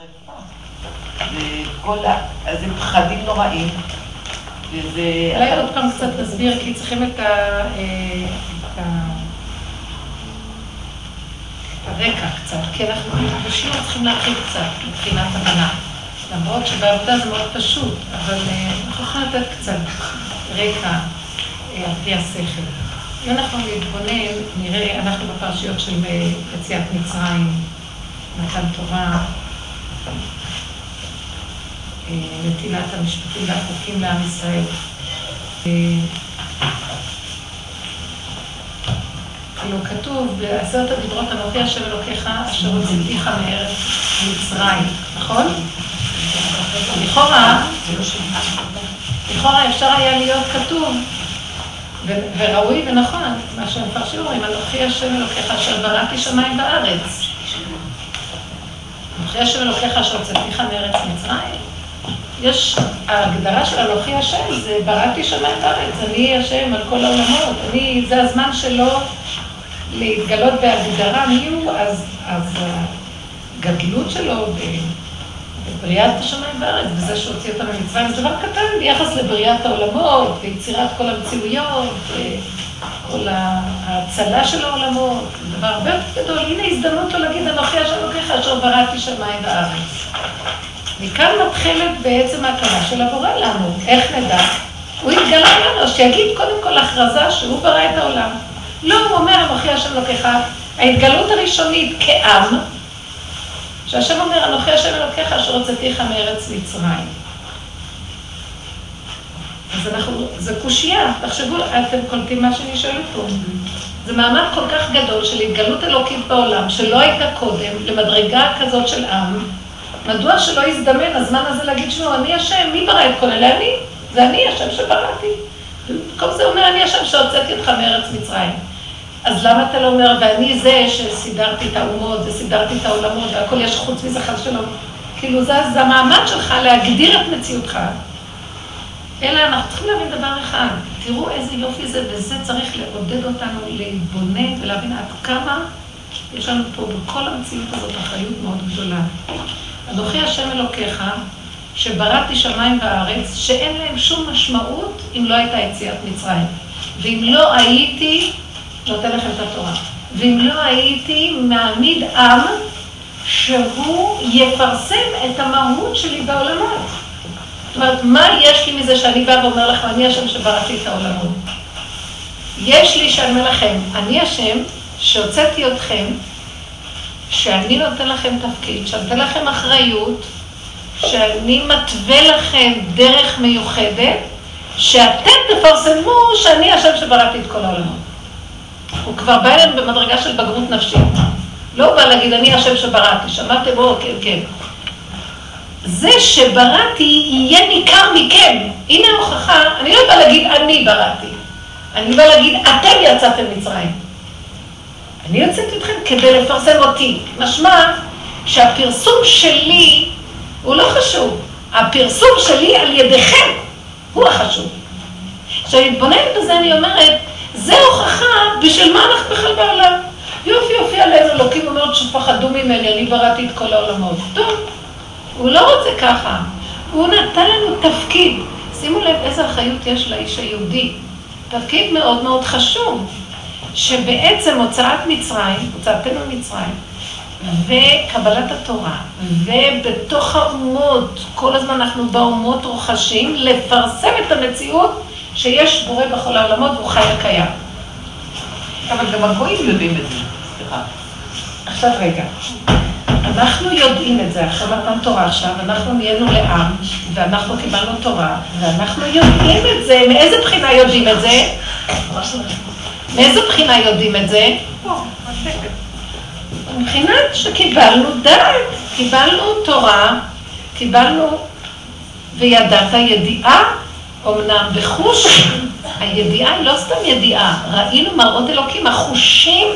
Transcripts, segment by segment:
שרפה. וכל ה... אז הם פחדים נוראים. וזה... אולי עוד פעם קצת נסביר, כי צריכים את ה... אה, הרקע קצת, כי אנחנו בשיעור צריכים להרחיב קצת מבחינת הבנה. למרות שבעבודה זה מאוד פשוט, אבל אה, אנחנו יכולים לתת קצת רקע אה, על פי השכל. אם אנחנו נתבונן, נראה, אנחנו בפרשיות של יציאת מצרים, מתן תורה, נתינת המשפטים והחוקים לעם ישראל. כאילו כתוב בעשרת הדיברות אנוכי השם אלוקיך אשר הוצאתיך מארץ מצרים, נכון? לכאורה, לכאורה אפשר היה להיות כתוב, וראוי ונכון, מה שמפרשים אומרים, אנוכי השם אלוקיך אשר בראתי שמיים וארץ. אנוכי השם אלוקיך אשר הוצאתיך מארץ מצרים. יש, ההגדרה של אנוכי השם זה בראתי שמיים וארץ, אני השם על כל העולמות, אני, זה הזמן שלו להתגלות בהגדרה מי הוא, אז, אז הגדלות שלו בבריאת השמיים והארץ, בזה שהוציא אותנו ממצרים, זה דבר קטן ביחס לבריאת העולמות, ויצירת כל המציאויות, וכל ההצלה של העולמות, דבר הרבה יותר גדול. הנה הזדמנות לו להגיד, אנוכי השם אלוקיך אשר בראתי שמיים וארץ. מכאן מתחילת בעצם ההקמה של הבורא לנו. איך נדע? הוא התגלה לנו, שיגיד קודם כל הכרזה שהוא ברא את העולם. לא, הוא אומר, אנוכי השם אלוקיך, ההתגלות הראשונית כעם, שהשם אומר, אנוכי השם אלוקיך אשר הוצאתיך מארץ מצרים. אז אנחנו, זה קושייה, תחשבו, אתם קולטים מה שאני שואלת פה. זה מעמד כל כך גדול של התגלות אלוקית בעולם, שלא הייתה קודם, למדרגה כזאת של עם. מדוע שלא יזדמן הזמן הזה להגיד שמעו, אני השם, מי ברא את כל אלה? אני. זה אני השם שבראתי. במקום זה אומר, אני השם שהוצאתי אותך מארץ מצרים. אז למה אתה לא אומר, ואני זה שסידרתי את האומות וסידרתי את העולמות והכל יש חוץ מזה חס שלום. כאילו זה, זה המעמד שלך להגדיר את מציאותך. אלא אנחנו צריכים להבין דבר אחד, תראו איזה יופי זה, וזה צריך לעודד אותנו להתבונן ולהבין עד כמה יש לנו פה בכל המציאות הזאת אחריות מאוד גדולה. אנוכי השם אלוקיך, שבראתי שמיים וארץ, שאין להם שום משמעות אם לא הייתה יציאת מצרים. ואם לא הייתי נותן לכם את התורה. ואם לא הייתי מעמיד עם שהוא יפרסם את המהות שלי בעולמות. מה יש לי מזה שאני באה ואומר לכם, אני השם שבראתי את העולמות? יש לי שאני אומר לכם, אני השם שהוצאתי אתכם, שאני נותן לכם תפקיד, שאני נותן לכם אחריות, שאני מתווה לכם דרך מיוחדת, שאתם תפרסמו שאני השם שבראתי את כל העולמות. הוא כבר בא אלינו במדרגה של בגרות נפשית. לא בא להגיד, אני השם שבראתי, שמעתם? או, כן, כן. זה שבראתי יהיה ניכר מכם. הנה ההוכחה, אני לא בא להגיד, אני בראתי. אני בא להגיד, אתם יצאתם מצרים. אני יוצאת אתכם כדי לפרסם אותי. משמע שהפרסום שלי הוא לא חשוב. הפרסום שלי על ידיכם הוא החשוב. עכשיו, להתבונן בזה, אני אומרת, זה הוכחה בשביל מה אנחנו בכלל בעולם. יופי יופי עלינו, אלוקים אומר שפחדו ממני, אני בראתי את כל העולמות. טוב, הוא לא רוצה ככה. הוא נתן לנו תפקיד. שימו לב איזה אחריות יש לאיש היהודי. תפקיד מאוד מאוד חשוב, שבעצם הוצאת מצרים, הוצאתנו ממצרים, וקבלת התורה, ובתוך האומות, כל הזמן אנחנו באומות רוכשים, לפרסם את המציאות שיש בורא בכל העולמות והוא חי וקיים. אבל גם הגויים יודעים את זה, סליחה. עכשיו רגע. אנחנו יודעים את זה, אחרי מתן תורה עכשיו, אנחנו נהיינו לעם, ואנחנו קיבלנו תורה, ואנחנו יודעים את זה. מאיזה בחינה יודעים את זה? מאיזה בחינה יודעים את זה? מבחינת שקיבלנו דעת, קיבלנו תורה, קיבלנו וידעת ידיעה אמנם בחוש, הידיעה היא לא סתם ידיעה, ראינו מראות אלוקים, החושים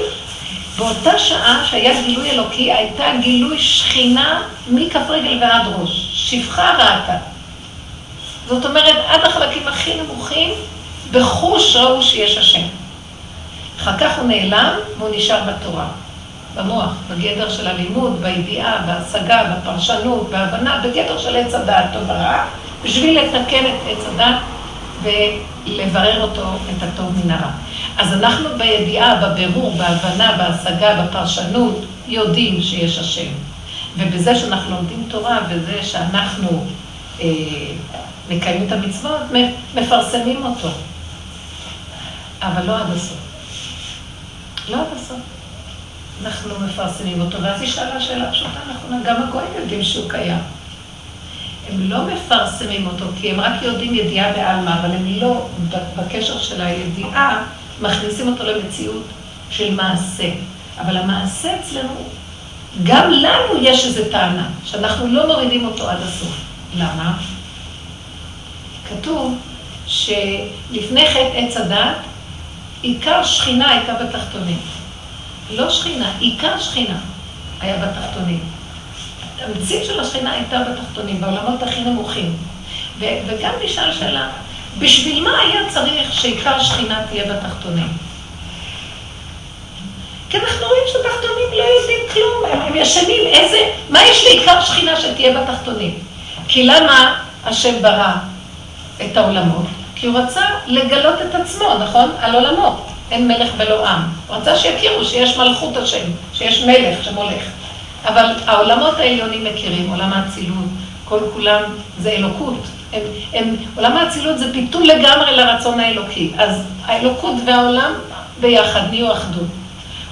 באותה שעה שהיה גילוי אלוקי, הייתה גילוי שכינה מכף רגל ועד ראש, שפחה ראתה. זאת אומרת, עד החלקים הכי נמוכים, בחוש ראו שיש השם. אחר כך הוא נעלם והוא נשאר בתורה. במוח, בגדר של הלימוד, בידיעה, בהשגה, בפרשנות, בהבנה, בגדר של עץ הדעת טוב ורע, בשביל לתקן את עץ הדעת ולברר אותו, את הטוב מן הרע. אז אנחנו בידיעה, בבירור, בהבנה, בהשגה, בפרשנות, יודעים שיש השם. ובזה שאנחנו לומדים תורה, וזה שאנחנו אה, מקיימים את המצוות, מפרסמים אותו. אבל לא עד הסוף. לא עד הסוף. אנחנו מפרסמים אותו, ואז היא שאלה שאלה פשוטה נכונה, גם הגויים יודעים שהוא קיים. הם לא מפרסמים אותו, כי הם רק יודעים ידיעה בעלמא, אבל הם לא, בקשר של הידיעה, מכניסים אותו למציאות של מעשה. אבל המעשה אצלנו, גם לנו יש איזו טענה, שאנחנו לא מורידים אותו עד הסוף. למה? כתוב שלפני חטא עץ הדת, עיקר שכינה הייתה בתחתונים. לא שכינה, עיקר שכינה היה בתחתונים. התמצית של השכינה הייתה בתחתונים, בעולמות הכי נמוכים. וגם נשאל שאלה, בשביל מה היה צריך שעיקר שכינה תהיה בתחתונים? כי אנחנו רואים שהתחתונים לא יודעים כלום, הם ישנים, איזה, מה יש לעיקר שכינה שתהיה בתחתונים? כי למה השם ברא את העולמות? כי הוא רצה לגלות את עצמו, נכון? על עולמות. אין מלך ולא עם. הוא רצה שיכירו שיש מלכות השם, שיש מלך שמולך. אבל העולמות העליונים מכירים, עולם האצילות, כל כולם זה אלוקות. הם, הם, עולם האצילות זה ביטול לגמרי לרצון האלוקי. אז האלוקות והעולם ביחד נהיו אחדות.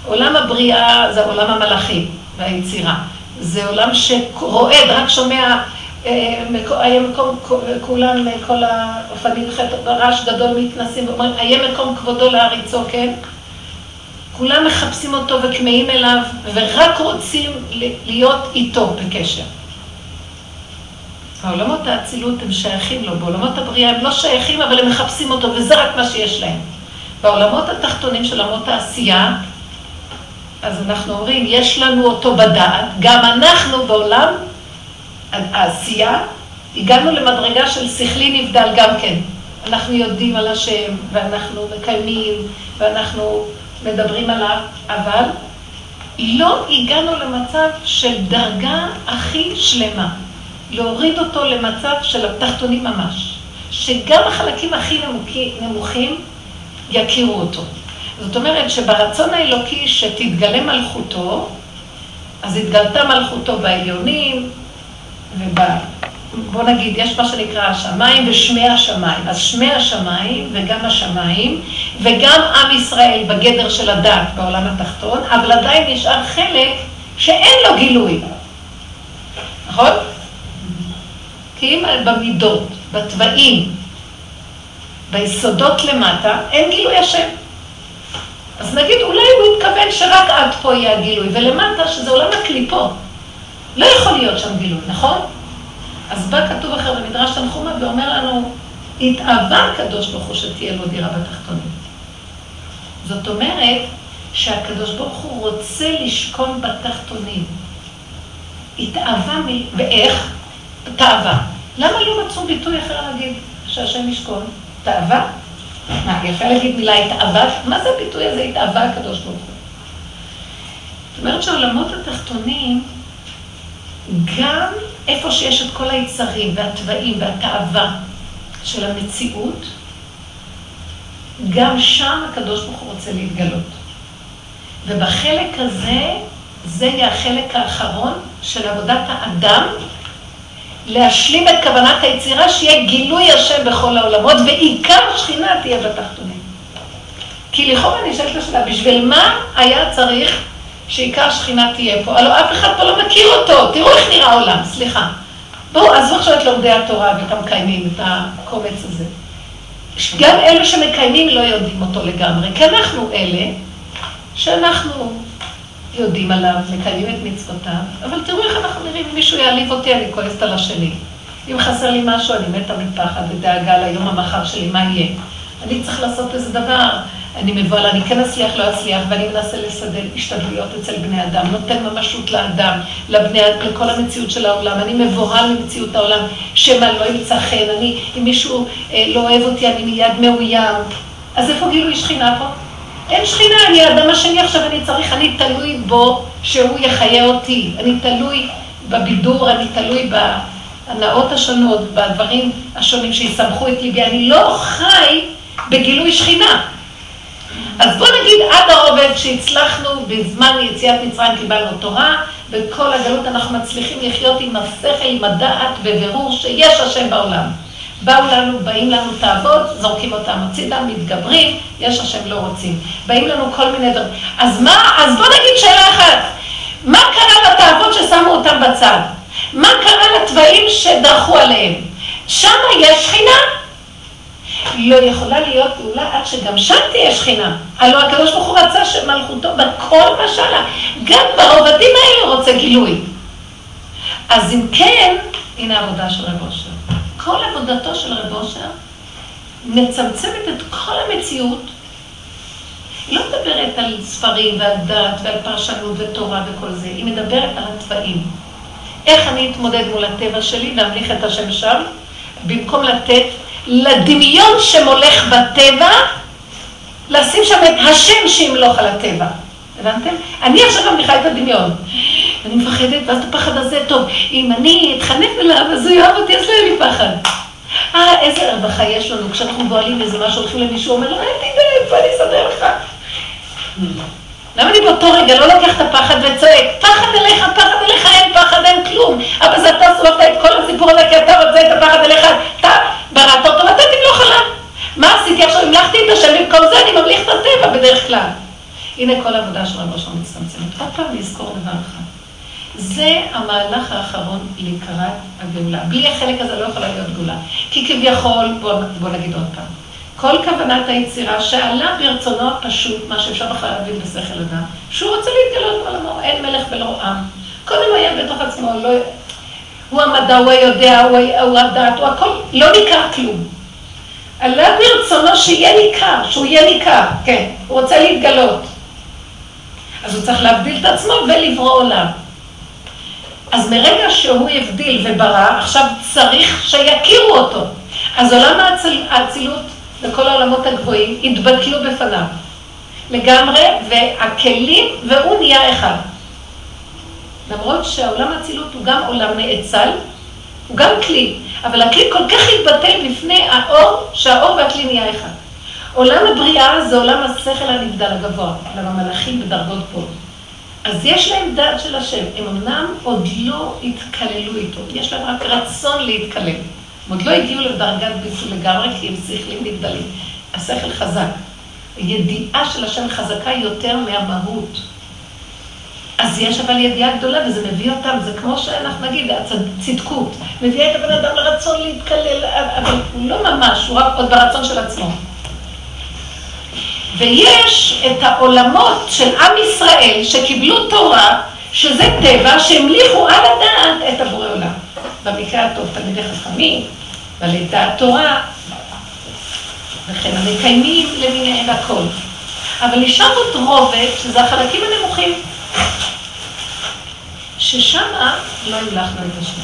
עולם הבריאה זה עולם המלאכים והיצירה. זה עולם שרועד, רק שומע היה מקום, כולם, כל האופנים, רעש גדול מתנסים ואומרים, היה מקום כבודו להריצו, כן? כולם מחפשים אותו וכמהים אליו, ורק רוצים להיות איתו בקשר. העולמות האצילות הם שייכים לו, בעולמות הבריאה הם לא שייכים, אבל הם מחפשים אותו, וזה רק מה שיש להם. בעולמות התחתונים של עולמות העשייה, אז אנחנו אומרים, יש לנו אותו בדעת, גם אנחנו בעולם העשייה, הגענו למדרגה של שכלי נבדל גם כן. אנחנו יודעים על השם, ואנחנו מקיימים, ואנחנו מדברים עליו, אבל לא הגענו למצב של דרגה הכי שלמה. להוריד אותו למצב של התחתונים ממש. שגם החלקים הכי נמוכים יכירו אותו. זאת אומרת שברצון האלוקי שתתגלה מלכותו, אז התגלתה מלכותו בעליונים, וב... בוא נגיד, יש מה שנקרא השמיים ושמי השמיים. אז שמי השמיים וגם השמיים, וגם עם ישראל בגדר של הדת בעולם התחתון, אבל עדיין נשאר חלק שאין לו גילוי. נכון? כי אם במידות, בתוואים, ביסודות למטה, אין גילוי השם. אז נגיד, אולי הוא התכוון שרק עד פה יהיה הגילוי, ולמטה, שזה עולם הקליפות. לא יכול להיות שם גילוי, נכון? אז בא כתוב אחר במדרש תנחומה ואומר לנו, התאווה הקדוש ברוך הוא שתהיה לו דירה בתחתונים. זאת אומרת שהקדוש ברוך הוא רוצה לשכון בתחתונים. התאווה מ... ואיך? תאווה. למה לא מצאו ביטוי אחר להגיד שהשם ישכון? תאווה? מה, יפה להגיד מילה התאווה? מה זה הביטוי הזה, התאווה הקדוש ברוך הוא? זאת אומרת שהעולמות התחתונים גם איפה שיש את כל היצרים והתוואים והתאווה של המציאות, גם שם הקדוש ברוך הוא רוצה להתגלות. ובחלק הזה, זה יהיה החלק האחרון של עבודת האדם, להשלים את כוונת היצירה, שיהיה גילוי השם בכל העולמות, ועיקר שכינה תהיה בתחתונים. כי לכאורה נשאלת השאלה, בשביל מה היה צריך שעיקר שכינה תהיה פה. הלוא אף אחד פה לא מכיר אותו, תראו איך נראה העולם, סליחה. בואו, עזבו עכשיו את לומדי התורה ואת המקיימים, את הקומץ הזה. גם אלה שמקיימים לא יודעים אותו לגמרי, כי אנחנו אלה שאנחנו יודעים עליו, מקיימים את מצוותיו, אבל תראו איך אנחנו נראים, מישהו יעליב אותי, אני כועסת על השני. אם חסר לי משהו, אני מתה מפחד ודאגה ליום המחר שלי, מה יהיה? אני צריך לעשות איזה דבר. אני מבוהל, אני כן אצליח, לא אצליח, ואני מנסה לסדר השתדלויות אצל בני אדם, נותן ממשות לאדם, לבני, לכל המציאות של העולם. אני מבוהל ממציאות העולם, שמא לא ימצא חן, אני, אם מישהו אה, לא אוהב אותי, אני מיד מאוים. אז איפה גילוי שכינה פה? אין שכינה, אני האדם השני עכשיו, אני צריך, אני תלוי בו שהוא יחיה אותי. אני תלוי בבידור, אני תלוי בהנאות השונות, בדברים השונים שיסמכו את ליבי. אני לא חי בגילוי שכינה. אז בוא נגיד עד הרובד שהצלחנו בזמן יציאת מצרים קיבלנו תורה, בכל הגלות אנחנו מצליחים לחיות עם השכל, עם הדעת, בבירור שיש השם בעולם. באו לנו, באים לנו תאוות, זורקים אותם הצידה, מתגברים, יש השם לא רוצים. באים לנו כל מיני דברים. אז מה, אז בוא נגיד שאלה אחת, מה קרה לתאוות ששמו אותם בצד? מה קרה לתוואים שדרכו עליהם? שם יש שכינה. לא יכולה להיות גאולה עד שגם שם תהיה שכינה. הלוא הקדוש ברוך הוא רצה שמלכותו בכל משלה, גם בעובדים האלה רוצה גילוי. אז אם כן, הנה העבודה של רב אושר. כל עבודתו של רב אושר מצמצמת את כל המציאות. היא לא מדברת על ספרים ועל דת ועל פרשנות ותורה וכל זה, היא מדברת על התוואים. איך אני אתמודד מול הטבע שלי ואמליך את השם שם, במקום לתת לדמיון שמולך בטבע, לשים שם את השם שימלוך על הטבע. הבנתם? אני עכשיו ממליכה את הדמיון. אני מפחדת, ואז את הפחד הזה, טוב, אם אני אתחנף אליו, אז הוא יאהב אותי, אז לא יהיה לי פחד. אה, איזה רווחה יש לנו, כשאנחנו גואלים איזה משהו, הולכים למישהו, אומר לו, אל תדאג, אני אסדר לך. למה אני באותו רגע לא לוקח את הפחד וצועק, פחד אליך, פחד אליך, אין פחד, אין כלום. אבל זה אתה סובבת את כל הסיפור הזה, כי אתה רוצה את הפחד אליך, אתה בראת אותו ואתה תמלוך עליו. מה עשיתי עכשיו? המלכתי את השם במקום זה, אני ממליך את הטבע בדרך כלל. הנה כל העבודה של רבו שם מצטמצמת. עוד פעם לזכור דבר אחד. זה המהלך האחרון לקראת הגאולה. בלי החלק הזה לא יכולה להיות גאולה. כי כביכול, בוא, בוא נגיד עוד פעם, כל כוונת היצירה שעלה ברצונו הפשוט, מה שאפשר בכלל להבין בשכל אדם, שהוא רוצה להתגלות בעולמו, אין מלך ולא עם. קודם היה בתוך עצמו, לא... הוא המדע, הוא היודע, הוא, הוא הדעת, הוא הכל, לא ניכר כלום. עלה ברצונו שיהיה ניכר, שהוא יהיה ניכר, כן, הוא רוצה להתגלות. אז הוא צריך להבדיל את עצמו ולברוא עולם. אז מרגע שהוא הבדיל וברא, עכשיו צריך שיכירו אותו. אז עולם האצילות וכל העולמות הגבוהים התבטלו בפניו. לגמרי, והכלים, והוא נהיה אחד. למרות שהעולם האצילות הוא גם עולם נאצל, הוא גם כלי, אבל הכלי כל כך התבטל בפני האור, שהאור והכלי נהיה אחד. עולם הבריאה זה עולם השכל הנבדל הגבוה, עולם המלאכים בדרגות פה. אז יש להם דעת של השם, הם אמנם עוד לא התקללו איתו, יש להם רק רצון להתקלל. הם עוד לא הגיעו לדרגת ביסול לגמרי, כי הם שכלים נבדלים. השכל חזק. ידיעה של השם חזקה יותר מהמהות. אז יש אבל ידיעה גדולה, וזה מביא אותם, זה כמו שאנחנו נגיד, הצדקות. מביאה את הבן אדם לרצון להתקלל, אבל הוא לא ממש, הוא רק עוד ברצון של עצמו. ויש את העולמות של עם ישראל שקיבלו תורה, שזה טבע, שהמליכו על הדעת את הבורא עולם. במקרה הטוב תלמידי חכמים, בעלי דעת תורה, וכן המקיימים למיניהם הכל. אבל נשאר עוד רובד, שזה החלקים הנמוכים, ששמה לא המלכנו את השם.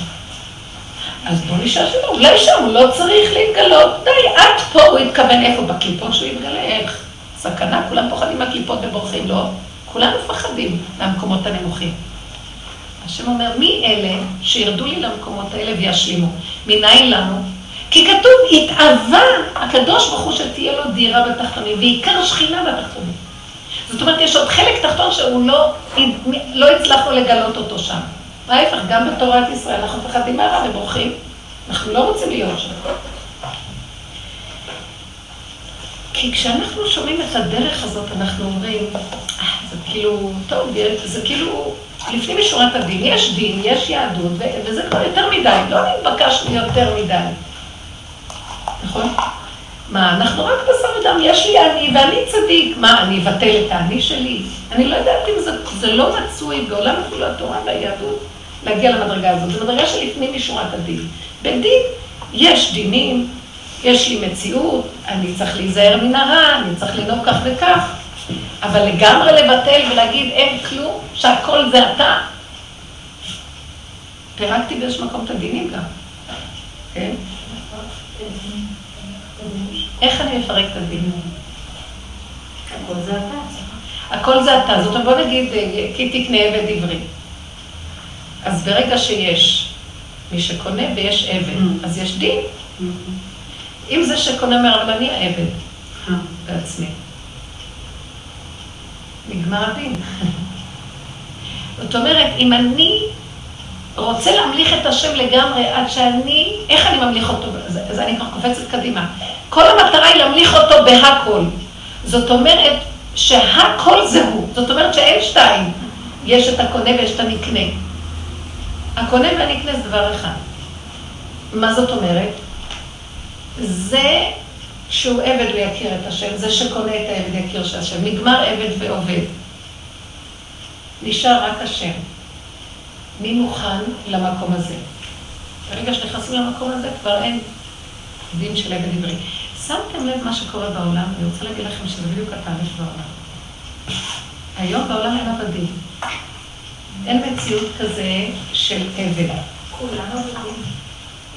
אז בוא נשאר שם, אולי שם הוא לא צריך להתגלות, די, עד פה הוא התכוון איפה? בקליפות שהוא יתגלה, איך? סכנה, כולם פוחדים מהקליפות ובורחים, לא? כולם מפחדים מהמקומות הנמוכים. השם אומר, מי אלה שירדו לי למקומות האלה וישלימו? מניין לנו? כי כתוב, התאווה הקדוש ברוך הוא שתהיה לו דירה בתחתונים, ועיקר שכינה בתחתונים. זאת אומרת, יש עוד חלק תחתון שהוא לא, לא הצלחנו לגלות אותו שם. ההפך, גם בתורת ישראל אנחנו מפחדים מהרע ובורחים. אנחנו לא רוצים להיות שם. כי כשאנחנו שומעים את הדרך הזאת, אנחנו אומרים, אה, זה כאילו, טוב, זה כאילו, לפנים משורת הדין, יש דין, יש יהדות, וזה כבר יותר מדי, לא נתבקשנו יותר מדי. נכון? מה, אנחנו רק בשר ודם, יש לי אני ואני צדיק. מה, אני אבטל את האני שלי? אני לא יודעת אם זה, זה לא מצוי בעולם אפילו התורה והיהדות להגיע למדרגה הזאת. זו מדרגה של לפנים משורת הדין. בדין יש דינים, יש לי מציאות, אני צריך להיזהר מן הרע, אני צריך לנהוג כך וכך, אבל לגמרי לבטל ולהגיד אין כלום, שהכל זה אתה. פירקתי באיזשהו מקום את הדינים גם, כן? איך אני מפרק את הדינים? הכל זה אתה. הכל זה אתה. זאת אומרת, בוא נגיד, כי תקנה עבד עברי. אז ברגע שיש מי שקונה ויש עבד, mm. אז יש דין. אם זה שקונה אני העבד mm. בעצמי. נגמר הדין. זאת אומרת, אם אני רוצה להמליך את השם לגמרי עד שאני, איך אני ממליך אותו? אז אני כבר קופצת קדימה. כל המטרה היא להמליך אותו בהכל. זאת אומרת שהכל זה הוא. זאת אומרת שאין שתיים. יש את הקונה ויש את הנקנה. הקונה והנקנה זה דבר אחד. מה זאת אומרת? זה שהוא עבד ויכיר את השם, זה שקונה את העבד יכיר של השם. נגמר עבד ועובד. נשאר רק השם. מי מוכן למקום הזה? ברגע שנכנסים למקום הזה כבר אין דין של עבד עברי. שמתם לב מה שקורה בעולם? אני רוצה להגיד לכם שזה בדיוק התהליך בעולם. היום בעולם אין עבדים. אין מציאות כזה של עבד. כולם עבדים.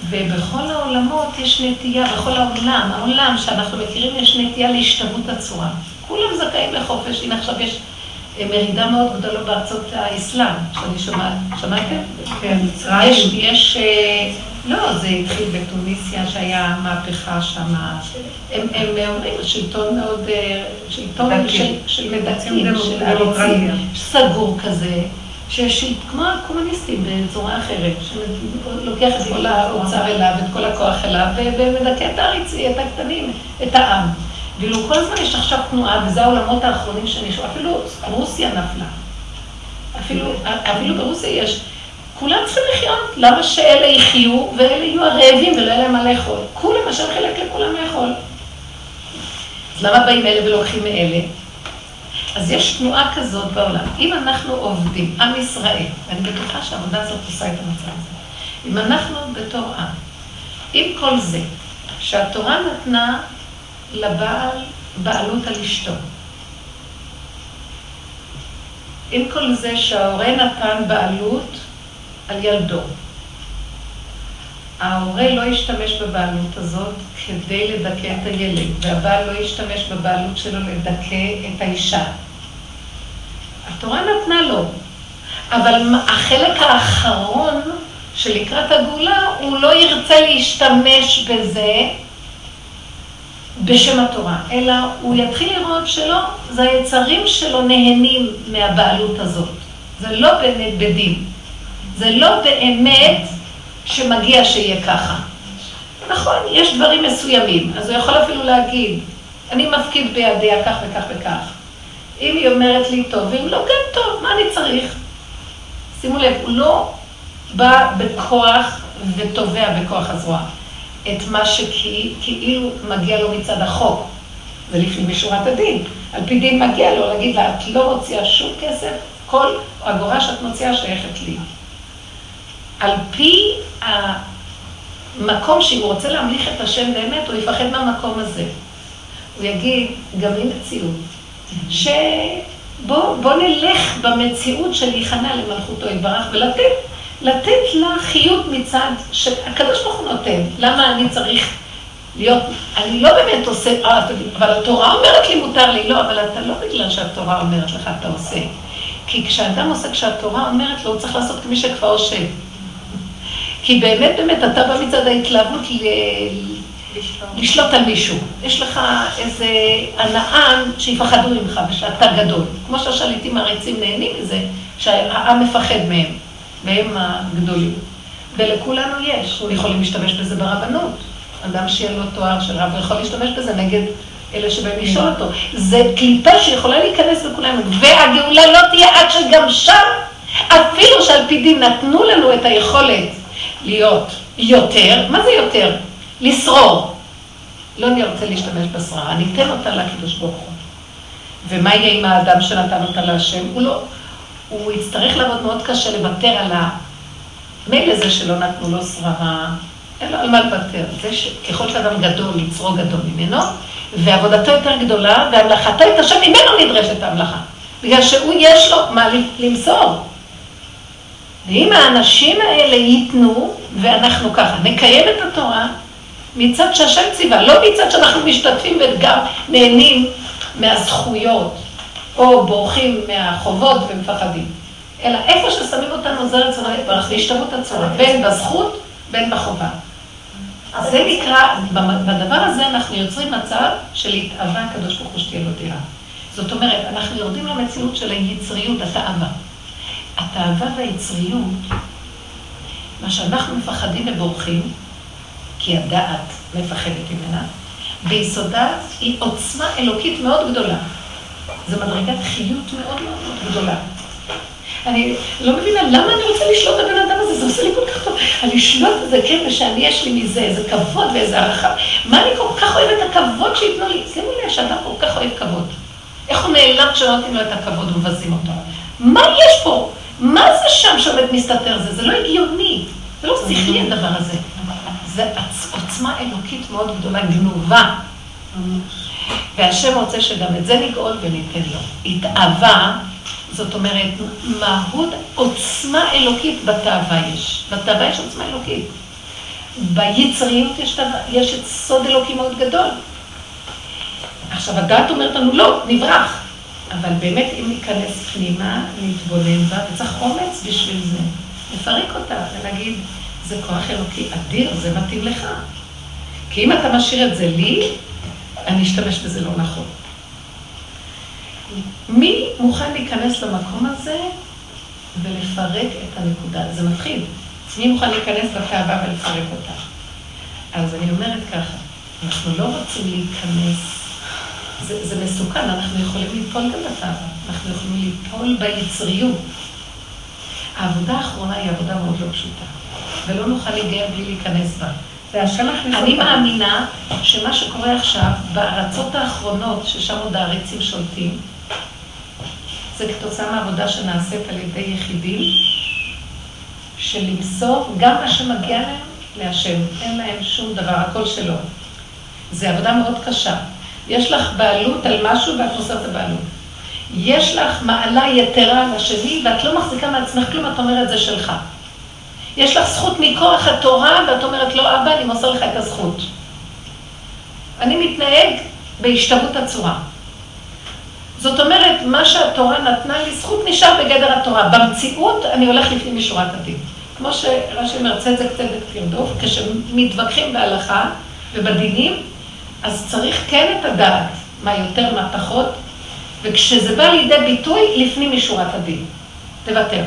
ובכל העולמות יש נטייה, בכל העולם, העולם שאנחנו מכירים יש נטייה להשתוות הצורה. כולם זכאים לחופש, הנה עכשיו יש מרידה מאוד גדולה בארצות האסלאם, שאני שומעת, שמעתם? כן, מצרים. יש, יש, אה, לא, זה התחיל בתוניסיה שהיה מהפכה שם. הם, הם אומרים, שלטון מאוד, אה, שלטון של, של מדכאים, של עריצים, סגור כזה. כמו הקומוניסטים בצורה אחרת, שלוקח את כל האוצר אליו, את כל הכוח אליו, ומדכא את העריצי, את הקטנים, את העם. ואילו כל הזמן יש עכשיו תנועה, וזה העולמות האחרונים שנשארו, אפילו רוסיה נפלה. אפילו, אפילו ברוסיה יש, כולם צריכים לחיות, למה שאלה יחיו ואלה יהיו הרעבים ולא יהיה להם מה לאכול? כולם, השם חילק לכולם לאכול. אז למה באים אלה ולוקחים מאלה? אז יש תנועה כזאת בעולם. אם אנחנו עובדים, עם ישראל, ואני בטוחה שהעבודה הזאת עושה את המצב הזה, אם אנחנו בתור עם, עם כל זה, שהתורה נתנה לבעל בעלות על אשתו. עם כל זה שההורה נתן בעלות על ילדו. ההורה לא ישתמש בבעלות הזאת כדי לדכא את הילד, והבעל לא ישתמש בבעלות שלו לדכא את האישה. התורה נתנה לו, אבל החלק האחרון שלקראת הגאולה, הוא לא ירצה להשתמש בזה בשם התורה, אלא הוא יתחיל לראות שלא, זה היצרים שלו נהנים מהבעלות הזאת. זה לא באמת בדין. זה לא באמת שמגיע שיהיה ככה. נכון, יש דברים מסוימים, אז הוא יכול אפילו להגיד, אני מפקיד בידיה כך וכך וכך. אם היא אומרת לי טוב, ואם לא, כן טוב, מה אני צריך? שימו לב, הוא לא בא בכוח ותובע בכוח הזרוע. את מה שכאילו מגיע לו מצד החוק. זה לפנים משורת הדין. על פי דין מגיע לו להגיד לה, את לא מוציאה שום כסף, כל אגורה שאת מוציאה שייכת לי. על פי המקום שאם הוא רוצה להמליך את השם באמת, הוא יפחד מהמקום הזה. הוא יגיד, גם היא מציאות, שבוא נלך במציאות של להיכנע למלכותו יתברך ולתת לתת לה חיות מצד שהקדוש ברוך הוא נותן. למה אני צריך להיות, אני לא באמת עושה, אה, אבל התורה אומרת לי מותר לי, לא, אבל אתה לא בגלל שהתורה אומרת לך אתה עושה. כי כשאדם עושה, כשהתורה אומרת לו, הוא צריך לעשות כמי שכבר עושה. כי באמת, באמת, אתה בא מצד ההתלהבות. לשלוט על מישהו. יש לך איזה הנאה שיפחדו ממך ושאתה גדול. כמו שהשליטים העריצים נהנים מזה, שהעם מפחד מהם. והם הגדולים. ולכולנו יש, יכולים להשתמש בזה ברבנות. אדם שיהיה לו תואר של רב, יכול להשתמש בזה נגד אלה שבאים לשאול אותו. זה קליפה שיכולה להיכנס לכולנו, והגאולה לא תהיה עד שגם שם, אפילו שעל פי דין נתנו לנו את היכולת להיות יותר, מה זה יותר? לשרור. לא נרצה להשתמש בשררה, ניתן אותה לקידוש ברוך הוא. ומה יהיה עם האדם שנתן אותה להשם? הוא לא, הוא יצטרך לעבוד מאוד קשה לוותר על המילא זה שלא נתנו לו שררה, אין לו על מה לוותר. זה שככל שאדם גדול, יצרו גדול ממנו, ועבודתו יותר גדולה, והמלאכתו את השם ממנו נדרשת המלאכה. בגלל שהוא יש לו מה למסור. ואם האנשים האלה ייתנו, ואנחנו ככה, נקיים את התורה, מצד שהשם ציווה, לא מצד שאנחנו משתתפים וגם נהנים מהזכויות. או בורחים מהחובות ומפחדים. אלא איפה ששמים אותנו זה רצון יתברך, והשתוות הצורה, בין בזכות, בין בחובה. זה נקרא, בדבר הזה אנחנו יוצרים מצב של התאווה הקדוש ברוך הוא שתהיה לו דירה. זאת אומרת, אנחנו יורדים למציאות של היצריות, התאווה. התאווה והיצריות, מה שאנחנו מפחדים ובורחים, כי הדעת מפחדת ממנה, ביסודה היא עוצמה אלוקית מאוד גדולה. זו מדרגת חיות מאוד מאוד גדולה. אני לא מבינה למה אני רוצה לשלוט הבן אדם הזה, זה עושה לי כל כך טוב. אני אשלוט את זה, כן, ושאני יש לי מזה איזה כבוד ואיזה הערכה. מה אני כל כך אוהבת את הכבוד שייתנו לי? שימו לב שאדם כל כך אוהב כבוד. איך הוא נעלם כשלא נותנים לו את הכבוד ומבזים אותו? מה יש פה? מה זה שם שעומד מסתתר זה? זה לא הגיוני. זה לא שכלי הדבר הזה. זה עוצמה אלוקית מאוד גדולה, גנובה. והשם רוצה שגם את זה נגאול וניתן לו. התאווה, זאת אומרת, מהות עוצמה אלוקית בתאווה יש. בתאווה יש עוצמה אלוקית. ביצריות יש, יש את סוד אלוקי מאוד גדול. עכשיו, הדעת אומרת לנו, לא, נברח. אבל באמת, אם ניכנס פנימה, נתבונן בה, וצריך אומץ בשביל זה. לפרק אותה ולהגיד, זה כוח אלוקי אדיר, זה מתאים לך. כי אם אתה משאיר את זה לי, אני אשתמש בזה לא נכון. מי מוכן להיכנס למקום הזה ולפרק את הנקודה? זה מתחיל. מי מוכן להיכנס לתאווה ולפרק אותה? אז אני אומרת ככה, אנחנו לא רוצים להיכנס, זה, זה מסוכן, אנחנו יכולים ליפול גם בתאווה, אנחנו יכולים ליפול ביצריות. העבודה האחרונה היא עבודה מאוד לא פשוטה, ולא נוכל להיגע בלי להיכנס בה. אני מאמינה שמה שקורה עכשיו, בארצות האחרונות, ששם עוד העריצים שולטים, זה כתוצאה מהעבודה שנעשית על ידי יחידים, של למסור גם מה שמגיע להם להשם. אין להם שום דבר, הכל שלו. זו עבודה מאוד קשה. יש לך בעלות על משהו ואת מוסרת את הבעלות. יש לך מעלה יתרה על השני ואת לא מחזיקה מעצמך כלום, את אומרת זה שלך. יש לך זכות מכוח התורה, ואת אומרת, לא, אבא, אני מוסר לך את הזכות. אני מתנהג בהשתוות הצורה. זאת אומרת, מה שהתורה נתנה לי, זכות נשאר בגדר התורה. במציאות, אני הולך לפנים משורת הדין. כמו שרש"י אומר, צדק צדק תרדוף, כשמתווכחים בהלכה ובדינים, אז צריך כן את הדעת, מה יותר, מה פחות, וכשזה בא לידי ביטוי, לפנים משורת הדין. תוותר.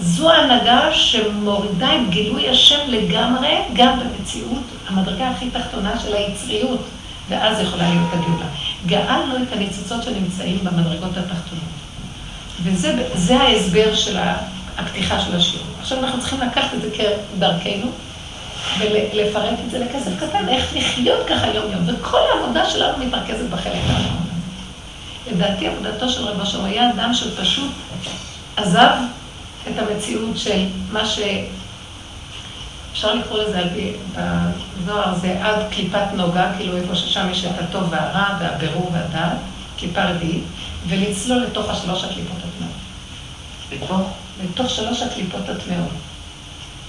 זו ההנהגה שמורידה את גילוי השם לגמרי, גם במציאות, המדרגה הכי תחתונה של היצריות, ואז יכולה להיות הגאולה. גאלנו את הניצוצות שנמצאים במדרגות התחתונות. וזה ההסבר של הפתיחה של השיעור. עכשיו אנחנו צריכים לקחת את זה כדרכנו, ולפרט את זה לכסף קטן, איך לחיות ככה יום-יום. וכל העבודה שלנו מתרכזת בחלק האחרון. לדעתי עבודתו של רבו שם היה אדם שפשוט עזב את המציאות של מה ש... אפשר לקרוא לזה בזוהר זה עד קליפת נוגה, כאילו איפה ששם יש את הטוב והרע והבירור והדעת, קליפה רביעית, ולצלול לתוך השלוש הקליפות הטמאות. לתוך? לתוך שלוש הקליפות הטמאות,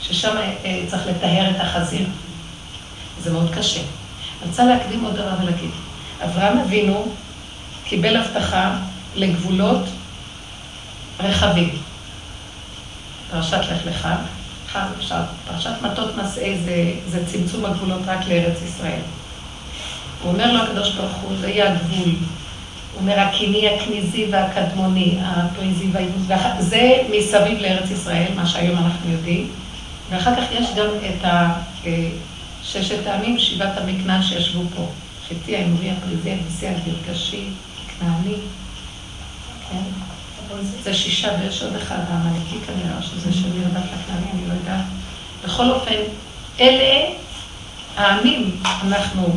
ששם אה, צריך לטהר את החזיר. זה מאוד קשה. אני רוצה להקדים עוד דבר ולהגיד. אברהם אבינו קיבל הבטחה לגבולות רחבים. פרשת לך לך, פרשת מטות מסעי זה, זה צמצום הגבולות רק לארץ ישראל. הוא אומר לו הקדוש ברוך הוא, זה יהיה הגבול. הוא אומר, הקיני הכניזי והקדמוני, הפריזי והעיבוד, זה מסביב לארץ ישראל, מה שהיום אנחנו יודעים. ואחר כך יש גם את ששת העמים, שבעת המקנן שישבו פה. חיטי, האמורי, הפריזי, הנשיא, הגרגשי, כנעני. כן? זה שישה ויש עוד אחד, העמלקי כנראה, שזה של מרדף לכנעני, אני לא יודעת. בכל אופן, אלה העמים, אנחנו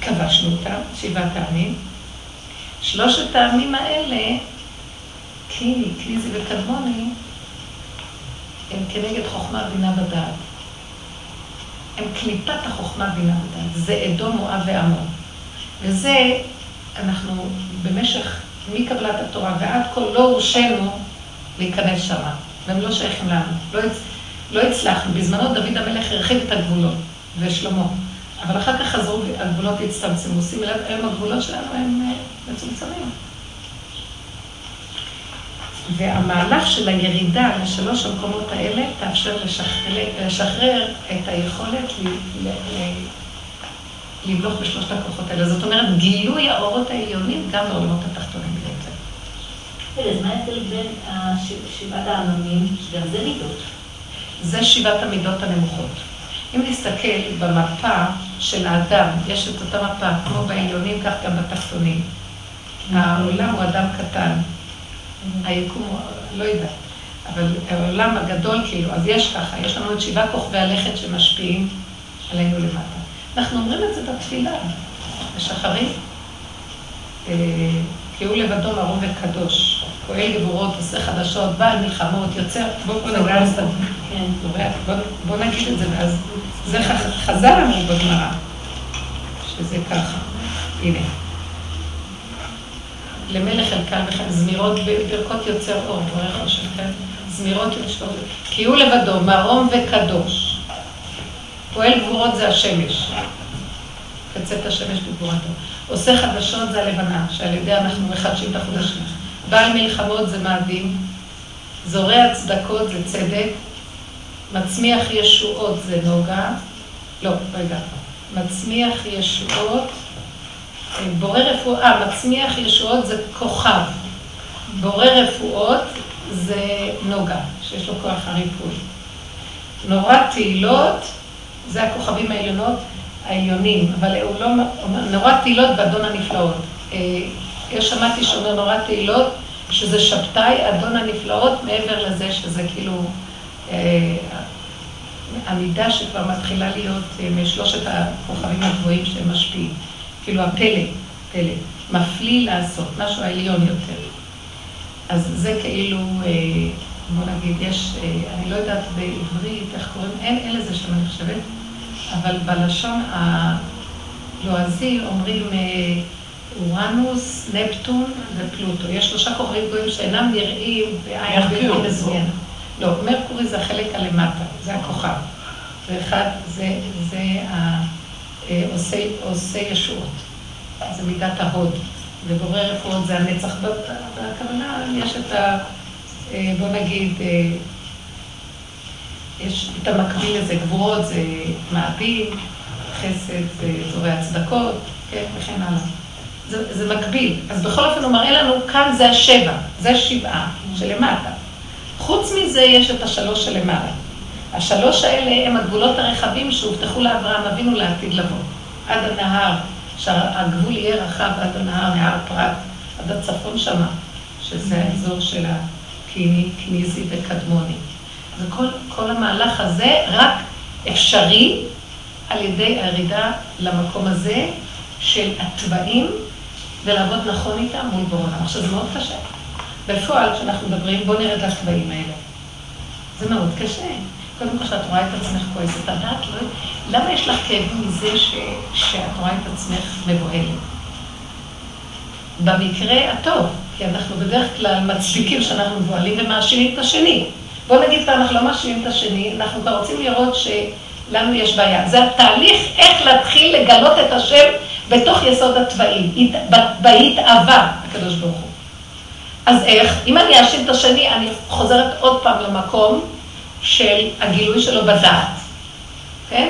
כבשנו אותם, שבעת העמים. שלושת העמים האלה, קיני, קליזי וקדמוני, הם כנגד חוכמה, בינה ודעת. הם קליפת החוכמה, בינה ודעת. זה אדום, מואב ועמון. וזה, אנחנו במשך מקבלת התורה ועד כה לא הורשינו להיכנס שמה, והם לא שייכים לנו. לא, לא הצלחנו. בזמנו דוד המלך הרחיב את הגבולות, ושלמה. אבל אחר כך חזרו, הגבולות הצטמצמו. שימי לב, היום הגבולות שלנו הם אה, מצומצמים. והמהלך של הירידה לשלוש המקומות האלה תאפשר לשחרר, לשחרר את היכולת ל, למלוך בשלושת הכוחות האלה. זאת אומרת, גילוי האורות העליונים גם בעולמות התחתונים בעצם. אז מה ההבדל בין שבעת העממים, שגם זה מידות? זה שבעת המידות הנמוכות. אם נסתכל במפה של האדם, יש את אותה מפה, כמו בעליונים, כך גם בתחתונים. העולם הוא אדם קטן. היקום הוא, לא יודעת, אבל העולם הגדול כאילו, אז יש ככה, יש לנו את שבעה כוכבי הלכת שמשפיעים עלינו למטה. אנחנו אומרים את זה בתפילה, בשחרית. אה, כי הוא לבדו מרום וקדוש, פועל גבורות, עושה חדשות, בעל מלחמות, יוצר, בואו בוא נגיד את זה, ואז זה חז"ל אמרו בגמרא, שזה ככה. הנה. למלך אלקל וחיים, זמירות ברכות יוצר אור, ברך השם, כן? זמירות יוצר כי הוא לבדו, מרום וקדוש. פועל גבורות זה השמש. קצת השמש בגבורתו. עושה חדשות זה הלבנה, שעל ידי אנחנו מחדשים את החודשים. בעל מלחמות זה מאדים, זורע צדקות זה צדק, מצמיח ישועות זה נוגה, לא, רגע, מצמיח ישועות בורא רפואה, אה, מצמיח ישועות זה כוכב. בורא רפואות זה נוגה, שיש לו כוח הריפוי. נורא תהילות זה הכוכבים העליונות, העליונים, אבל הוא לא, נורא תהילות באדון הנפלאות. אה, יש שמעתי שאומר נורא תהילות, שזה שבתאי, אדון הנפלאות, מעבר לזה שזה כאילו אה, עמידה שכבר מתחילה להיות משלושת הכוכבים הגבוהים שהם משפיעים. כאילו הפלא, פלא, מפליא לעשות, משהו העליון יותר. אז זה כאילו, אה, בוא נגיד, יש, אה, אני לא יודעת בעברית איך קוראים, אין, אין לזה שם אני חושבת, אבל בלשון הלועזי אומרים אה, אורנוס, נפטון ופלוטו. יש שלושה כוכבים גבוהים שאינם נראים בעין בלתי מזוין. לא, מרקורי זה החלק הלמטה, זה הכוכב. ואחד זה, זה ה... אה, עושה, עושה ישועות. זה מידת ההוד. ובורא רפואות זה הנצח. בכוונה יש את ה... אה, בוא נגיד, אה, יש את המקביל לזה, גבורות זה מעביד, חסד זה זורע צדקות, כן, וכן הלאה. זה, זה מקביל. אז בכל אופן הוא מראה לנו, כאן זה השבע, זה השבעה שלמטה. חוץ מזה יש את השלוש שלמעלה. השלוש האלה הם הגבולות הרחבים שהובטחו לאברהם אבינו לעתיד לבוא. עד הנהר, שהגבול יהיה רחב עד הנהר, נהר פרת, עד הצפון שמה, שזה האזור של הכניזי וקדמוני. וכל המהלך הזה רק אפשרי על ידי הירידה למקום הזה של התוואים ולעבוד נכון איתם מול בורא עכשיו זה מאוד קשה. בפועל, כשאנחנו מדברים, בואו נרד לתוואים האלה. זה מאוד קשה. קודם כל, שאת רואה את עצמך כועסת, הדעת לא... למה יש לך כאבים מזה ש... שאת רואה את עצמך מבוהלת? במקרה הטוב, כי אנחנו בדרך כלל מצדיקים שאנחנו מבוהלים ומאשימים את השני. בוא נגיד פעם, אנחנו לא מאשימים את השני, אנחנו כבר רוצים לראות שלנו יש בעיה. זה התהליך איך להתחיל לגלות את השם בתוך יסוד התוואים, בהתאווה, הקדוש ברוך הוא. אז איך? אם אני אאשים את השני, אני חוזרת עוד פעם למקום של הגילוי שלו בדעת, כן?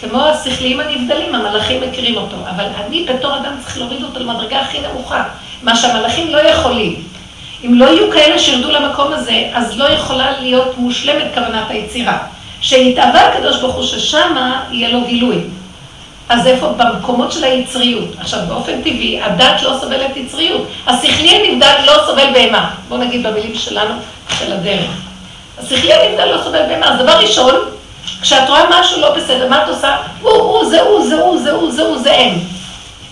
כמו השכליים הנבדלים, המלאכים מכירים אותו, אבל אני בתור אדם צריך להוריד אותו למדרגה הכי נמוכה, מה שהמלאכים לא יכולים. אם לא יהיו כאלה שירדו למקום הזה, אז לא יכולה להיות מושלמת כוונת היצירה. שיתאווה הקדוש ברוך הוא ששמה יהיה לו גילוי. אז איפה? במקומות של היצריות. עכשיו, באופן טבעי, הדת לא סובלת יצריות. השכלי הנבדל לא סובל בהמה. בואו נגיד במילים שלנו, של הדרך. השכלי הנבדל לא סובל בהמה. אז דבר ראשון, כשאת רואה משהו לא בסדר, מה את עושה? הוא, הוא, זה הוא, זה הוא, זה הוא, זה הוא, זה הם.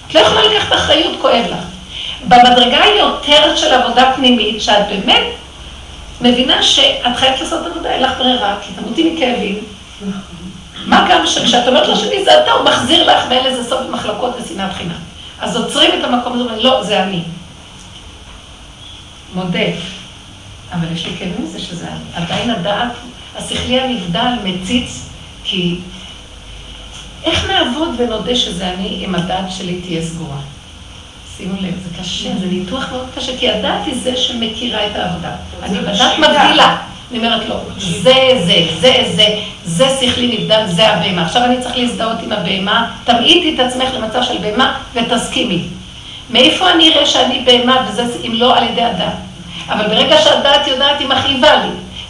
את לא יכולה לקחת אחריות, כואב לך. במדרגה היותר של עבודה פנימית, שאת באמת מבינה שאת חייבת לעשות עבודה, אין לך ברירה, כי תמותי מכאבים. מה גם שכשאת אומרת לשני זה אתה, הוא מחזיר לך ואין לזה סוף מחלקות ושנאת חינם. אז עוצרים את המקום הזה ואומרים, לא, זה אני. מודה. אבל יש לי כאבים מזה שזה. עדיין הדעת השכלי הנבדל מציץ, כי איך נעבוד ונודה שזה אני אם הדעת שלי תהיה סגורה? שימו לב, זה קשה, זה ניתוח מאוד קשה, כי הדת היא זה שמכירה את העבודה. אני בדת מבדילה. אני אומרת לו, זה, זה, זה, זה, זה שכלי נבדל, זה הבהמה. עכשיו אני צריך להזדהות עם הבהמה, תמעיטי את עצמך למצב של בהמה ותסכימי. מאיפה אני אראה שאני בהמה וזה אם לא על ידי הדת? אבל ברגע שהדת יודעת, היא מכאיבה לי.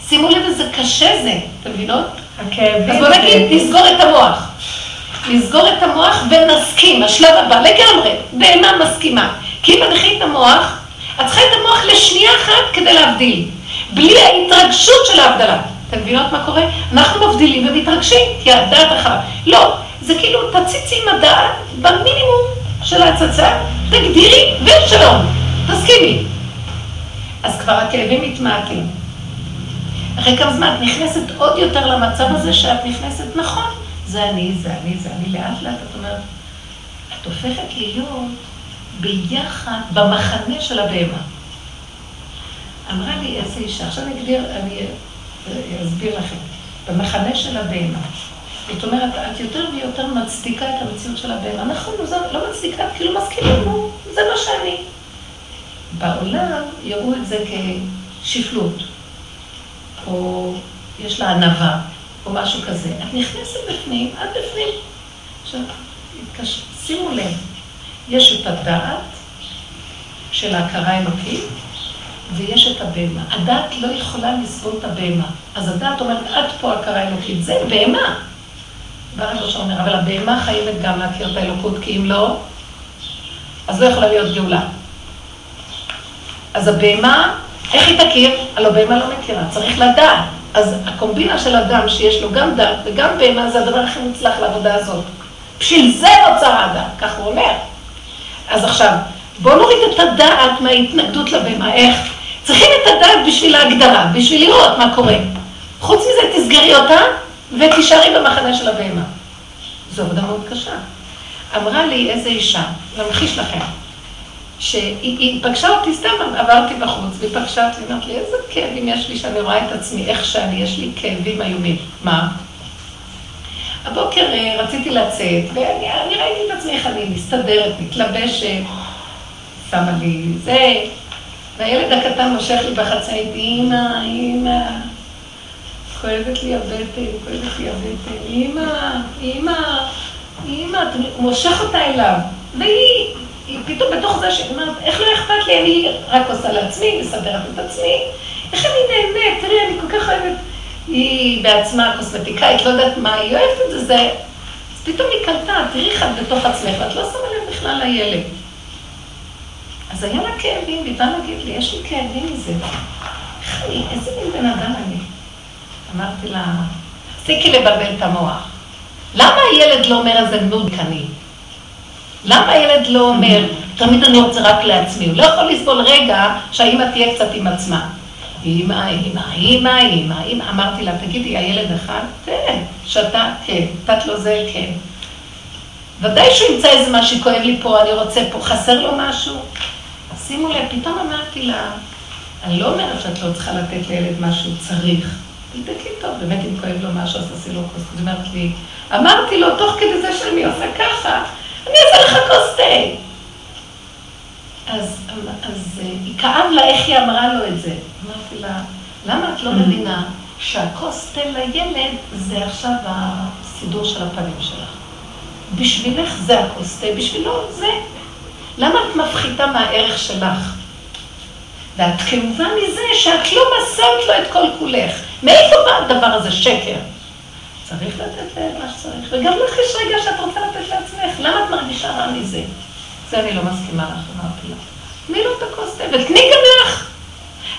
שימו לב איזה קשה זה, אתם מבינות? אז בוא נגיד, נסגור את המוח. נסגור את המוח ונסכים, השלב הבא, לגמרי, בהמה מסכימה. כי אם מנחים את המוח, את צריכה את המוח לשנייה אחת כדי להבדיל. בלי ההתרגשות של ההבדלה. אתם מבינות מה קורה? אנחנו מבדילים ומתרגשים, כי הדעת אחת. לא, זה כאילו תציצי עם הדעת במינימום של ההצצה, תגדירי ושלום, תסכימי. אז כבר הכאבים מתמעטים. אחרי כמה זמן את נכנסת עוד יותר למצב הזה שאת נכנסת, נכון, זה אני, זה אני, זה אני, לאט לאט את אומרת, את הופכת להיות ביחד במחנה של הבהמה. אמרה לי איזה אישה, עכשיו אני אגדיר, אני אסביר לכם, במחנה של הבהמה. זאת אומרת, את יותר ויותר מצדיקה את המציאות של הבהמה. נכון, זה לא מצדיקה, כאילו מסכימים, נו, זה מה שאני. בעולם יראו את זה כשפלות, או יש לה ענווה, או משהו כזה. את נכנסת בפנים, את בפנים. עכשיו, שימו לב, יש את הדעת של ההכרה האלוקית, ויש את הבהמה. הדת לא יכולה לסבול את הבהמה. אז הדת אומרת, עד פה הכרה אלוקית. זה בהמה. בא ראש אומר, אבל הבהמה חייבת גם להכיר את האלוקות, כי אם לא, אז לא יכולה להיות גאולה. אז הבהמה, איך היא תכיר? הלוא בהמה לא מכירה, צריך לדעת. אז הקומבינה של אדם שיש לו גם דת וגם בהמה זה הדבר הכי מוצלח לעבודה הזאת. בשביל זה נוצר האדם, כך הוא אומר. אז עכשיו, בואו נוריד את הדעת מההתנגדות לבהמה. איך? צריכים את הדעת בשביל ההגדרה, בשביל לראות מה קורה. חוץ מזה, תסגרי אותה ותישארי במחנה של הבהמה. זו עבודה מאוד קשה. אמרה לי איזה אישה, להמחיש לכם, שהיא פגשה אותי, סתם עברתי בחוץ, והיא פגשה אותי, אמרת לי, איזה כאבים יש לי שאני רואה את עצמי, איך שאני, יש לי כאבים איומים. מה? הבוקר אה, רציתי לצאת, ואני ראיתי את עצמי איך אני מסתדרת, מתלבשת, שמה לי זה, והילד הקטן מושך לי בחצאית, אמא, אמא, כואבת לי הבטן, כואבת לי הבטן, אמא, אמא, הוא מושך אותה אליו, והיא, היא פתאום בתוך זה שהיא אומרת, איך לא אכפת לי, אני רק עושה לעצמי, מסדרת את עצמי, איך אני נהנית, תראי, אני כל כך אוהבת, היא בעצמה קוסמטיקאית, לא יודעת מה, היא אוהבת את זה, זה, אז פתאום היא קלטה, תראי לך בתוך עצמך, ואת לא שמה לב בכלל לילד. אז היה לה כאבים, והיא באה להגיד לי, יש לי כאבים מזה. איך אני, איזה מין בן אדם אני? אמרתי לה, תפסיקי לבלבל את המוח. למה הילד לא אומר איזה נודקני? למה הילד לא אומר, תמיד אני רוצה רק לעצמי? הוא לא יכול לסבול רגע שהאימא תהיה קצת עם עצמה. אימא, אימא, אימא, אימא, אימא. אמרתי לה, תגידי, הילד אחד? כן. שאתה? כן. נתת לו זה? כן. ודאי שהוא ימצא איזה משהו, כואב לי פה, אני רוצה פה, חסר לו משהו? שימו לב, פתאום אמרתי לה, אני לא אומרת שאת לא צריכה לתת לילד מה שהוא צריך. תבדקי טוב, באמת אם כואב לו משהו, אז תעשי לו כוס. היא אומרת לי, אמרתי לו, תוך כדי זה שאני עושה ככה, אני אעשה לך כוס תה. אז, אז היא כאב לה איך היא אמרה לו את זה. אמרתי לה, למה את לא mm. מבינה שהכוס תה לילד זה עכשיו הסידור של הפנים שלך? בשבילך זה הכוס תה, בשבילו זה. למה את מפחיתה מהערך שלך? ואת כאובה מזה שאת לא מסרת לו את כל כולך. מאיפה בא הדבר הזה? שקר. צריך לתת להם מה שצריך, וגם לך יש רגע שאת רוצה לתת לעצמך. למה את מרגישה רע מזה? זה אני לא מסכימה לך, אמרתי לה. תני לו את הכוס תה, ותני גם לך.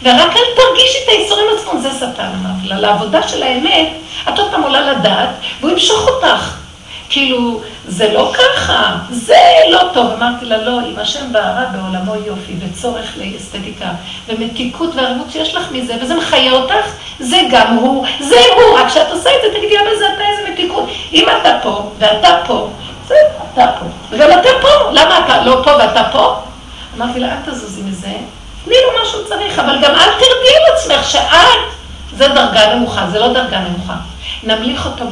ורק אל תרגישי את האיסורים עצמם, זה שטן, אמרתי לה. לעבודה של האמת, את עוד פעם עולה לדעת, והוא ימשוך אותך. כאילו, זה לא ככה, זה לא טוב. אמרתי לה, לא, אם השם בערה בעולמו יופי, וצורך לאסתטיקה, ומתיקות וערבות שיש לך מזה, וזה מחיה אותך, זה גם הוא, זה הוא, רק כשאת עושה את זה, תגידי, אבל זה אתה איזה מתיקות. אם אתה פה, ואתה פה, זה אתה פה, וגם אתה פה, למה אתה לא פה ואתה פה? אמרתי לה, אל תזוזי מזה, תני לו מה שהוא צריך, אבל גם אל תרדי עצמך, שאת, זה דרגה נמוכה, זה לא דרגה נמוכה. נמליך אותו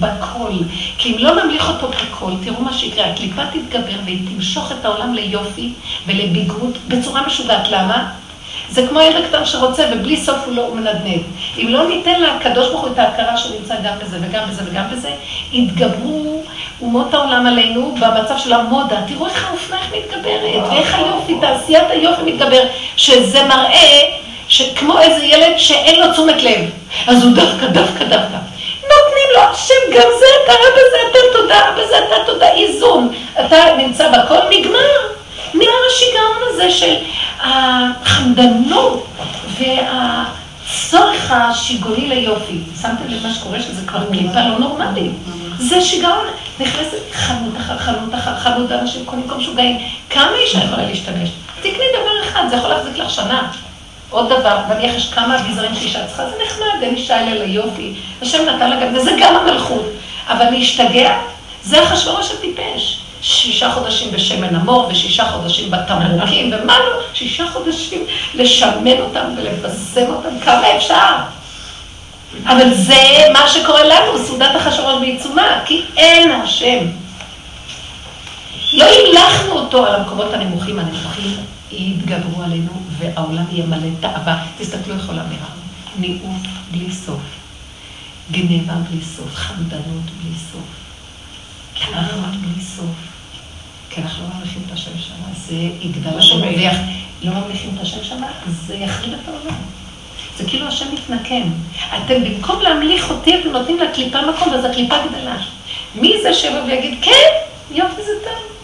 בכל. כי אם לא נמליך אותו בכל, תראו מה שיקרה, הקליפה תתגבר והיא תמשוך את העולם ליופי ולביגוד בצורה משוגעת. למה? זה כמו ילד קטן שרוצה ובלי סוף הוא לא מנדנד. אם לא ניתן לקדוש ברוך הוא את ההכרה שנמצא גם בזה וגם בזה וגם בזה, יתגברו אומות העולם עלינו במצב של המודה. תראו איך האופנה איך מתגברת, ואיך היופי, תעשיית היופי מתגבר, שזה מראה שכמו איזה ילד שאין לו תשומת לב, אז הוא דווקא, דווקא, דווקא. נותנים לו, השם, גם זה אתה, בזה אתה תודה, בזה אתה תודה, איזון. אתה נמצא בכל, נגמר. נגמר השיגעון הזה של החמדנות והצורך השיגעוני ליופי. שמתם לב מה שקורה שזה כבר קליפה לא נורמלית. זה שיגעון. נכנסת חנות אחר חנות אחר חנות, אנשים קונים כל משוגעים. כמה אישה יכולה להשתמש? תקני דבר אחד, זה יכול להחזיק לך שנה. עוד דבר, נניח יש כמה אביזרים שאישה צריכה, זה נחמד, אין אישה אלא ליופי. השם נתן לה גם, וזה גם המלכות. אבל להשתגע, זה אחשוורוש הטיפש. שישה חודשים בשמן המור ושישה חודשים בתמרוקים, ומה לא, שישה חודשים לשמן אותם ולבשם אותם, כמה אפשר? אבל זה מה שקורה לנו, סעודת אחשוורוש בעיצומה, כי אין השם. לא המלכנו אותו על המקומות הנמוכים, הנמוכים יתגברו עלינו, והעולם יהיה מלא תאווה. תסתכלו איך עולם נראה. ניאוף בלי סוף, גנבה בלי סוף, חמדנות בלי סוף, קנאות בלי סוף. כי אנחנו לא ממליכים את השם שמה, זה יגדל השם ויח... לא ממליכים את השם שמה, זה יחריב את העולם. זה כאילו השם מתנקם. אתם במקום להמליך אותי, אתם נותנים לקליפה מקום, אז הקליפה גדלה. מי זה שיבוא ויגיד, כן, יופי זה טוב.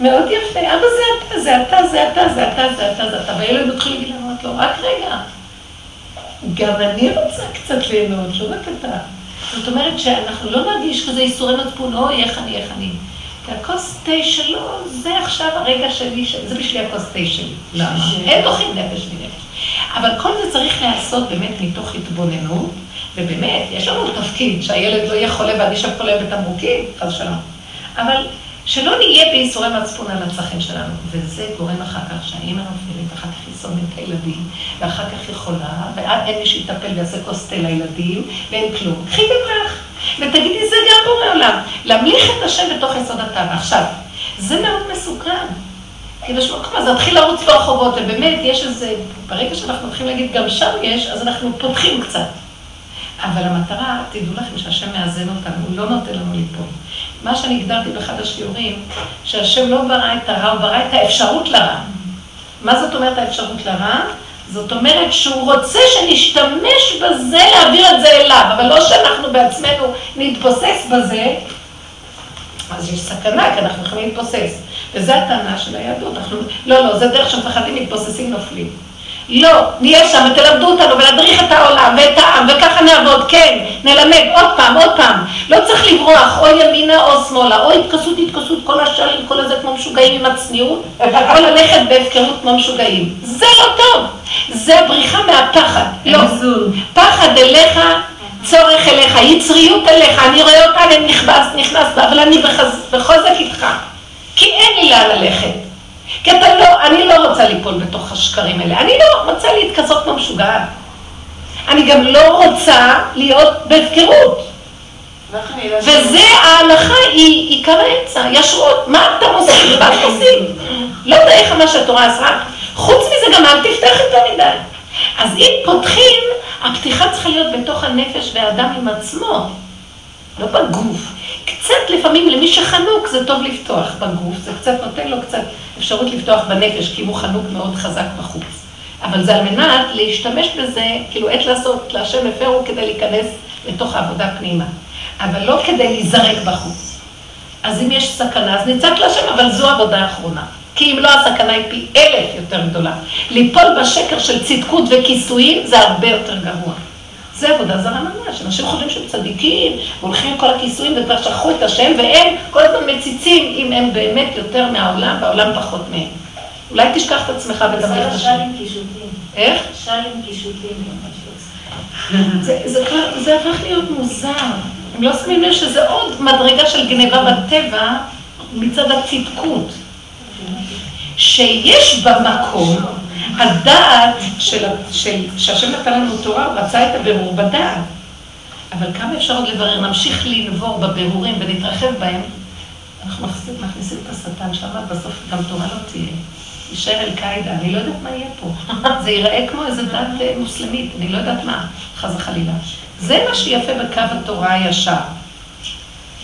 מאוד יפה, אבא זה אתה, זה אתה, זה אתה, זה אתה, זה אתה, זה אתה. והילד מתחיל להגיד לנו, לו, רק רגע. גם אני רוצה קצת ליהנות, לא רק אתה. זאת אומרת שאנחנו לא נרגיש כזה איסורי מצפון, אוי, איך אני, איך אני. כי הכוס תה שלו, זה עכשיו הרגע שלי, זה בשבילי הכוס תה שלי. למה? אין דוחים נפש מנפש. אבל כל זה צריך להיעשות באמת מתוך התבוננות, ובאמת, יש לנו תפקיד שהילד לא יהיה חולה ואני שם חולה בתמרוקים, חס ושלום. אבל שלא נהיה בייסורי מצפון על הצרכים שלנו, וזה גורם אחר כך שהאימא נופלת, אחר כך היא שונאת את הילדים, ואחר כך היא חולה, ואז אין מי שיטפל ויעשה כוס תה לילדים, ואין כלום. קחי במלח, ותגידי, זה גם בורא עולם. להמליך את השם בתוך יסוד התאווה. עכשיו, זה מאוד מסוכן. כי בשביל מקום זה התחיל לרוץ ברחובות, ובאמת יש איזה, ברגע שאנחנו מתחילים להגיד גם שם יש, אז אנחנו פותחים קצת. אבל המטרה, תדעו לכם שהשם מאזן אותנו, הוא לא נותן לנו ליפול. מה שאני הגדרתי באחד השיעורים, שהשם לא ברא את הרע, הוא ברא את האפשרות לרע. מה זאת אומרת האפשרות לרע? זאת אומרת שהוא רוצה שנשתמש בזה להעביר את זה אליו, אבל לא שאנחנו בעצמנו נתבוסס בזה, אז יש סכנה, כי אנחנו יכולים להתבוסס. וזו הטענה של היהדות. אנחנו... לא, לא, זה דרך שמפחדים מתבוססים נופלים. לא, נהיה שם ותלמדו אותנו ונדריך את העולם ואת העם וככה נעבוד, כן, נלמד עוד פעם, עוד פעם. לא צריך לברוח או ימינה או שמאלה, או התכסות, התכסות, כל השארים, כל הזה כמו משוגעים עם הצניעות, או ללכת בהפקרות כמו משוגעים. זה לא טוב, זה בריחה מהפחד. לא, פחד אליך, צורך אליך, יצריות אליך, אני רואה אותה, אני נכנס, נכנס, אבל אני בחוזק איתך, כי אין לי לאן ללכת. כי אתה לא, אני לא רוצה ליפול בתוך השקרים האלה. אני לא רוצה להתכסות כמו משוגעת. אני גם לא רוצה להיות בהפקרות. וזה ההלכה היא עיקר האמצע, ישרות. מה אתה עושים? מה אתה עושים? לא יודע איך מה שהתורה עשרה. חוץ מזה גם אל תפתח יותר מדי. אז אם פותחים, הפתיחה צריכה להיות בתוך הנפש והאדם עם עצמו, לא בגוף. קצת לפעמים למי שחנוק זה טוב לפתוח בגוף, זה קצת נותן לו קצת אפשרות לפתוח בנפש, כי הוא חנוק מאוד חזק בחוץ. אבל זה על מנת להשתמש בזה, כאילו עת לעשות, להשם הפרו כדי להיכנס לתוך העבודה פנימה. אבל לא כדי להיזרק בחוץ. אז אם יש סכנה, אז נצעק להשם, אבל זו העבודה האחרונה. כי אם לא, הסכנה היא פי אלף יותר גדולה. ליפול בשקר של צדקות וכיסויים זה הרבה יותר גרוע. זה עבודה זרה ממש, אנשים חושבים שהם צדיקים, והולכים עם כל הכיסויים וכבר שכחו את השם, והם כל הזמן מציצים אם הם באמת יותר מהעולם, והעולם פחות מהם. אולי תשכח את עצמך ותמליך את השם. איך? של עם קישוטים. זה הפך להיות מוזר. הם לא שמים לב שזה עוד מדרגה של גניבה בטבע מצד הצדקות. שיש במקום הדעת של, של, שהשם נתן לנו תורה, הוא רצה את הבירור בדעת. אבל כמה אפשר עוד לברר? נמשיך לנבור בבירורים ונתרחב בהם. אנחנו מכניסים, מכניסים את השטן שם, בסוף גם תורה לא תהיה. יישאר אל-קאעידה, אני לא יודעת מה יהיה פה. זה ייראה כמו איזה דת אה, מוסלמית, אני לא יודעת מה, חס וחלילה. זה מה שיפה בקו התורה הישר.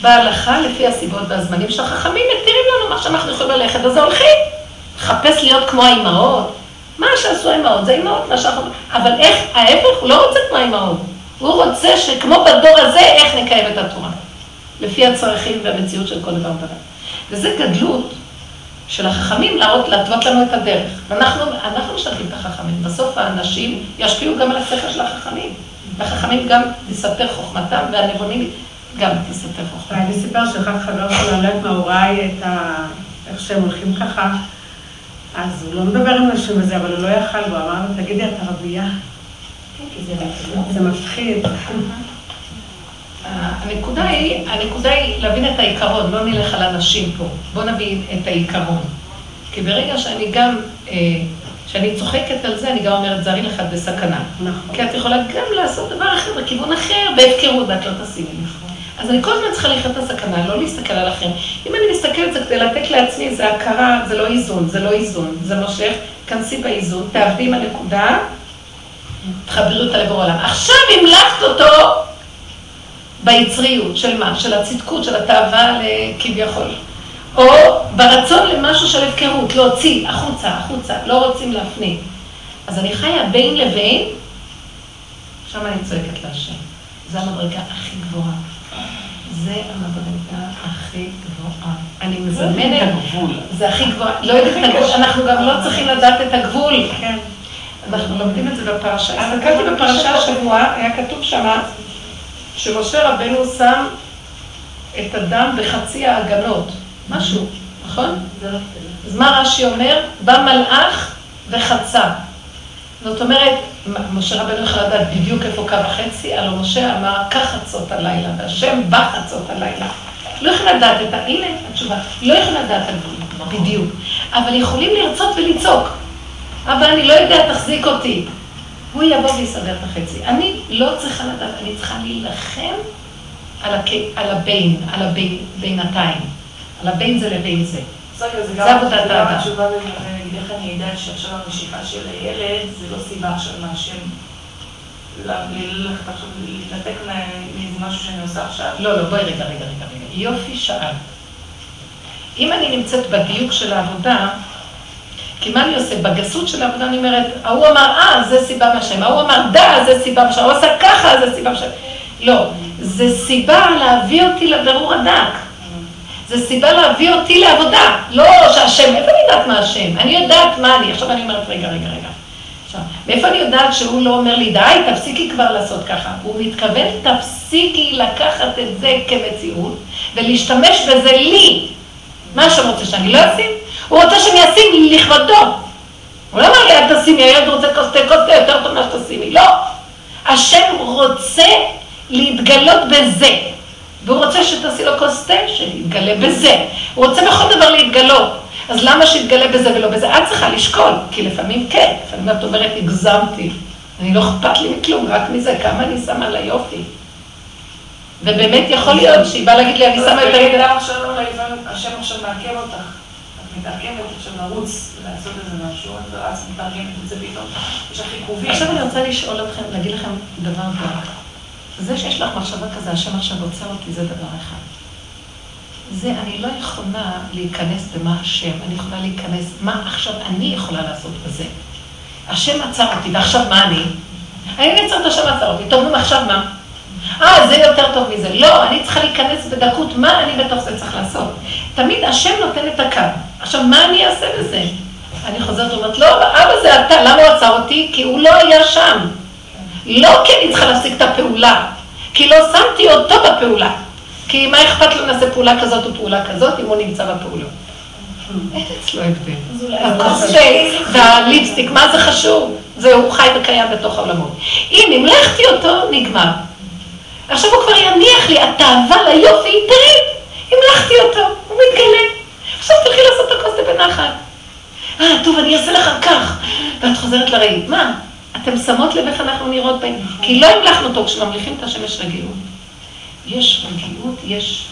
בהלכה, לפי הסיבות והזמנים של החכמים, מתירים לנו מה שאנחנו יכולים ללכת, אז הולכים. לחפש להיות כמו האימהות. מה שעשו האימהות, זה האימהות, מה שאנחנו... אבל איך, ההפך, הוא לא רוצה כמו האימהות. הוא רוצה שכמו בדור הזה, איך נקיים את התורה. לפי הצרכים והמציאות של כל דבר ודבר. וזה גדלות של החכמים להראות, להתוות לנו את הדרך. ואנחנו אנחנו משתתפים את החכמים. בסוף האנשים ישפיעו גם על השכל של החכמים. והחכמים גם תספר חוכמתם, והנבונים גם תספר חוכמתם. ואני סיפר שאחד חבר שלו, אני לא יודעת מה, הוא ראה את ה... איך שהם הולכים ככה, אז הוא לא מדבר עם נשים וזה, אבל הוא לא יכל, הוא אמר לו, תגידי, את ערבייה? זה מפחיד. הנקודה היא, הנקודה היא להבין את העיקרון, לא נלך על אנשים פה. בואו נבין את העיקרון. כי ברגע שאני גם, כשאני אה, צוחקת על זה, אני גם אומרת, זרי לך בסכנה. נכון. כי את יכולה גם לעשות דבר אחר, בכיוון אחר, בהפקרות, ואת לא תשימי. נכון. אז אני כל הזמן צריכה לחיות את הסכנה, לא להסתכל על אחרים. אם אני מסתכלת זה כדי לתת לעצמי, זה הכרה, זה לא איזון, זה לא איזון, זה מושך, כנסי באיזון, תעבדי עם הנקודה, תחברי אותה לבורא עולם. עכשיו המלכת אותו ביצריות, של מה? של הצדקות, של התאווה כביכול. או ברצון למשהו של הפקרות, להוציא החוצה, החוצה, לא רוצים להפנים. אז אני חיה בין לבין, שם אני צועקת להשם. זו המדרגה הכי גבוהה. זה המדרגה הכי גבוהה. אני מזמנת, זה הכי גבוהה, לא יודעת את הגבול, אנחנו גם לא צריכים לדעת את הגבול. כן. אנחנו לומדים את זה בפרשה. הסתכלתי בפרשה השבוע, היה כתוב שמה, שמשה רבנו שם את הדם בחצי ההגנות, משהו, נכון? אז מה רש"י אומר? בא מלאך וחצה. זאת אומרת, משה רבנו יכול לדעת בדיוק איפה קו החצי, הלוא משה אמר, קח חצות הלילה, והשם בא חצות הלילה. לא יכול לדעת את ה... הנה התשובה, לא יכול לדעת את הגבול, בדיוק. אבל יכולים לרצות ולצעוק. אבל אני לא יודע, תחזיק אותי. הוא יבוא ויסדר את החצי. אני לא צריכה לדעת, אני צריכה להילחם על, הק... על הבין, על הבין, בינתיים. על הבין זה לבין זה. זה עבודת האדם. התשובה להגיד איך אני אדע שעכשיו המשיכה של הילד זה לא סיבה עכשיו מהשם ללכת עכשיו, להתנתק מאיזה משהו שאני עושה עכשיו. לא, לא, בואי רגע, רגע, רגע, רגע. יופי שאל. אם אני נמצאת בדיוק של העבודה, כי מה אני עושה? בגסות של העבודה אני אומרת, ההוא אמר, אה, זה סיבה מהשם, ההוא אמר, דה, זה סיבה מהשם, הוא עשה ככה, זה סיבה מהשם. לא, זה סיבה להביא אותי לבירור הדק. זה סיבה להביא אותי לעבודה. לא שהשם, איפה אני יודעת מה השם? אני יודעת מה אני. עכשיו אני אומרת, רגע, רגע, רגע. עכשיו, מאיפה אני יודעת שהוא לא אומר לי, די, תפסיקי כבר לעשות ככה? הוא מתכוון, תפסיקי לקחת את זה כמציאות ולהשתמש בזה לי. מה השם רוצה שאני לא אשים? הוא רוצה שאני אשים לכבודו. הוא לא אומר לי, אל תשימי, הילד רוצה כוס תה, כוס תה יותר טוב מה שתשימי. לא. השם רוצה להתגלות בזה. והוא רוצה שתעשי לו כוס תה, שיתגלה בזה. הוא רוצה בכל דבר להתגלות. אז למה שיתגלה בזה ולא בזה? את צריכה לשקול, כי לפעמים כן, לפעמים את אומרת, הגזמתי. אני לא אכפת לי מכלום, רק מזה, כמה אני שמה על היופי. ובאמת יכול להיות שהיא באה להגיד לי, אני שמה יותר... מדי... השם עכשיו מעכב אותך. את מתעכבת עכשיו לרוץ, לעשות איזה משהו, את רץ, מתארגנת את זה פתאום, יש לך עיכובים. עכשיו אני רוצה לשאול אתכם, להגיד לכם דבר דק. זה שיש לך מחשבה כזה, השם עכשיו עוצר אותי, זה דבר אחד. זה, אני לא יכולה להיכנס במה השם, אני יכולה להיכנס, מה עכשיו אני יכולה לעשות בזה. השם עצר אותי, ועכשיו מה אני? אני נעצרת, השם עצר אותי, טוב, עכשיו מה? אה, זה יותר טוב מזה. לא, אני צריכה להיכנס בדקות, מה אני בתוך זה צריך לעשות? תמיד השם נותן את הקו. עכשיו, מה אני אעשה בזה? אני חוזרת ואומרת, לא, אבא זה אתה, למה הוא עצר אותי? כי הוא לא היה שם. לא כי אני צריכה להפסיק את הפעולה, כי לא שמתי אותו בפעולה. כי מה אכפת לו נעשה פעולה כזאת או פעולה כזאת, אם הוא נמצא בפעולות. אין אצלו הבדל. הכוס והליפסטיק, מה זה חשוב? זהו, חי וקיים בתוך העולמות. אם המלכתי אותו, נגמר. עכשיו הוא כבר יניח לי, התאווה ליופי, תראי, המלכתי אותו, הוא מתגלה. עכשיו תלכי לעשות את הכוס בנחת. אה, טוב, אני אעשה לך כך. ואת חוזרת לראי, מה? אתם שמות לב איך אנחנו נראות בהם? כי לא המלכנו אותו, כשממליכים את השם יש רגיעות. יש רגיעות, יש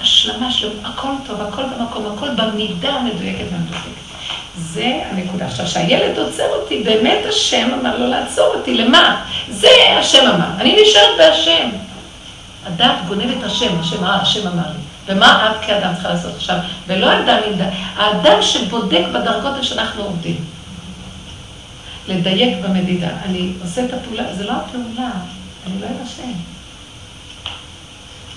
השלמה שלו, הכל טוב, הכל במקום, הכל במידה המדויקת והמדויקת. זה הנקודה. עכשיו, כשהילד עוצר אותי, באמת השם אמר לו לעצור אותי, למה? זה השם אמר. אני נשארת בהשם. הדת גונב את השם, השם, אה, השם אמר לי. ומה את כאדם צריכה לעשות עכשיו? ולא אדם האדם שבודק בדרגות שאנחנו עובדים. לדייק במדידה. אני עושה את הפעולה, זה לא הפעולה, אני לא.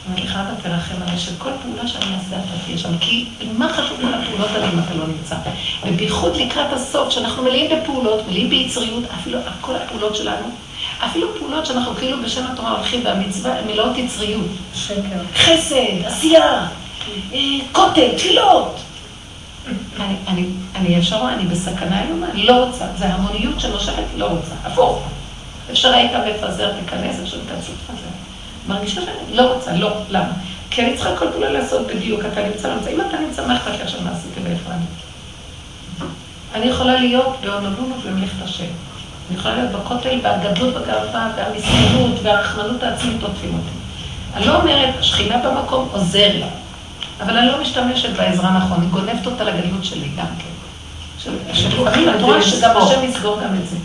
אמרתי לך, אבא תרחם עליי שכל פעולה שאני אעשה אתה תהיה שם, כי מה חשוב כל הפעולות האלה אם אתה לא נמצא? ובייחוד לקראת הסוף, שאנחנו מלאים בפעולות, מלאים ביצריות, אפילו כל הפעולות שלנו, אפילו פעולות שאנחנו כאילו בשם התורה הולכים והמצווה, הן מלאות יצריות. שקר. חסד, עשייה, אה, כותל, תפילות. אני, אני, אני ישר רואה, אני בסכנה איומה, לא רוצה. זה המוניות שנושכת, לא רוצה. הפוך. אפשר היית מפזר, תיכנס, אפשר תכנסו תפזר. מרגישה שאני לא רוצה, לא. למה? כי אני צריכה כל פעולה לעשות בדיוק, אתה נמצא, נמצא. אם אתה נמצא, מה אכפת לי עכשיו מה עשיתי ואיפה אני? אני יכולה להיות בהונולונות במלאכת השם. אני יכולה להיות בכותל, והגדלות והגאווה, והמסכנות, והרחמנות העצמית עוטפים אותי. אני לא אומרת, השכינה במקום עוזר לי, אבל אני לא משתמשת בעזרה נכון, אני גונבת אותה לגדלות שלי גם כן. שלפעמים את רואה שגם השם יסגור גם את זה.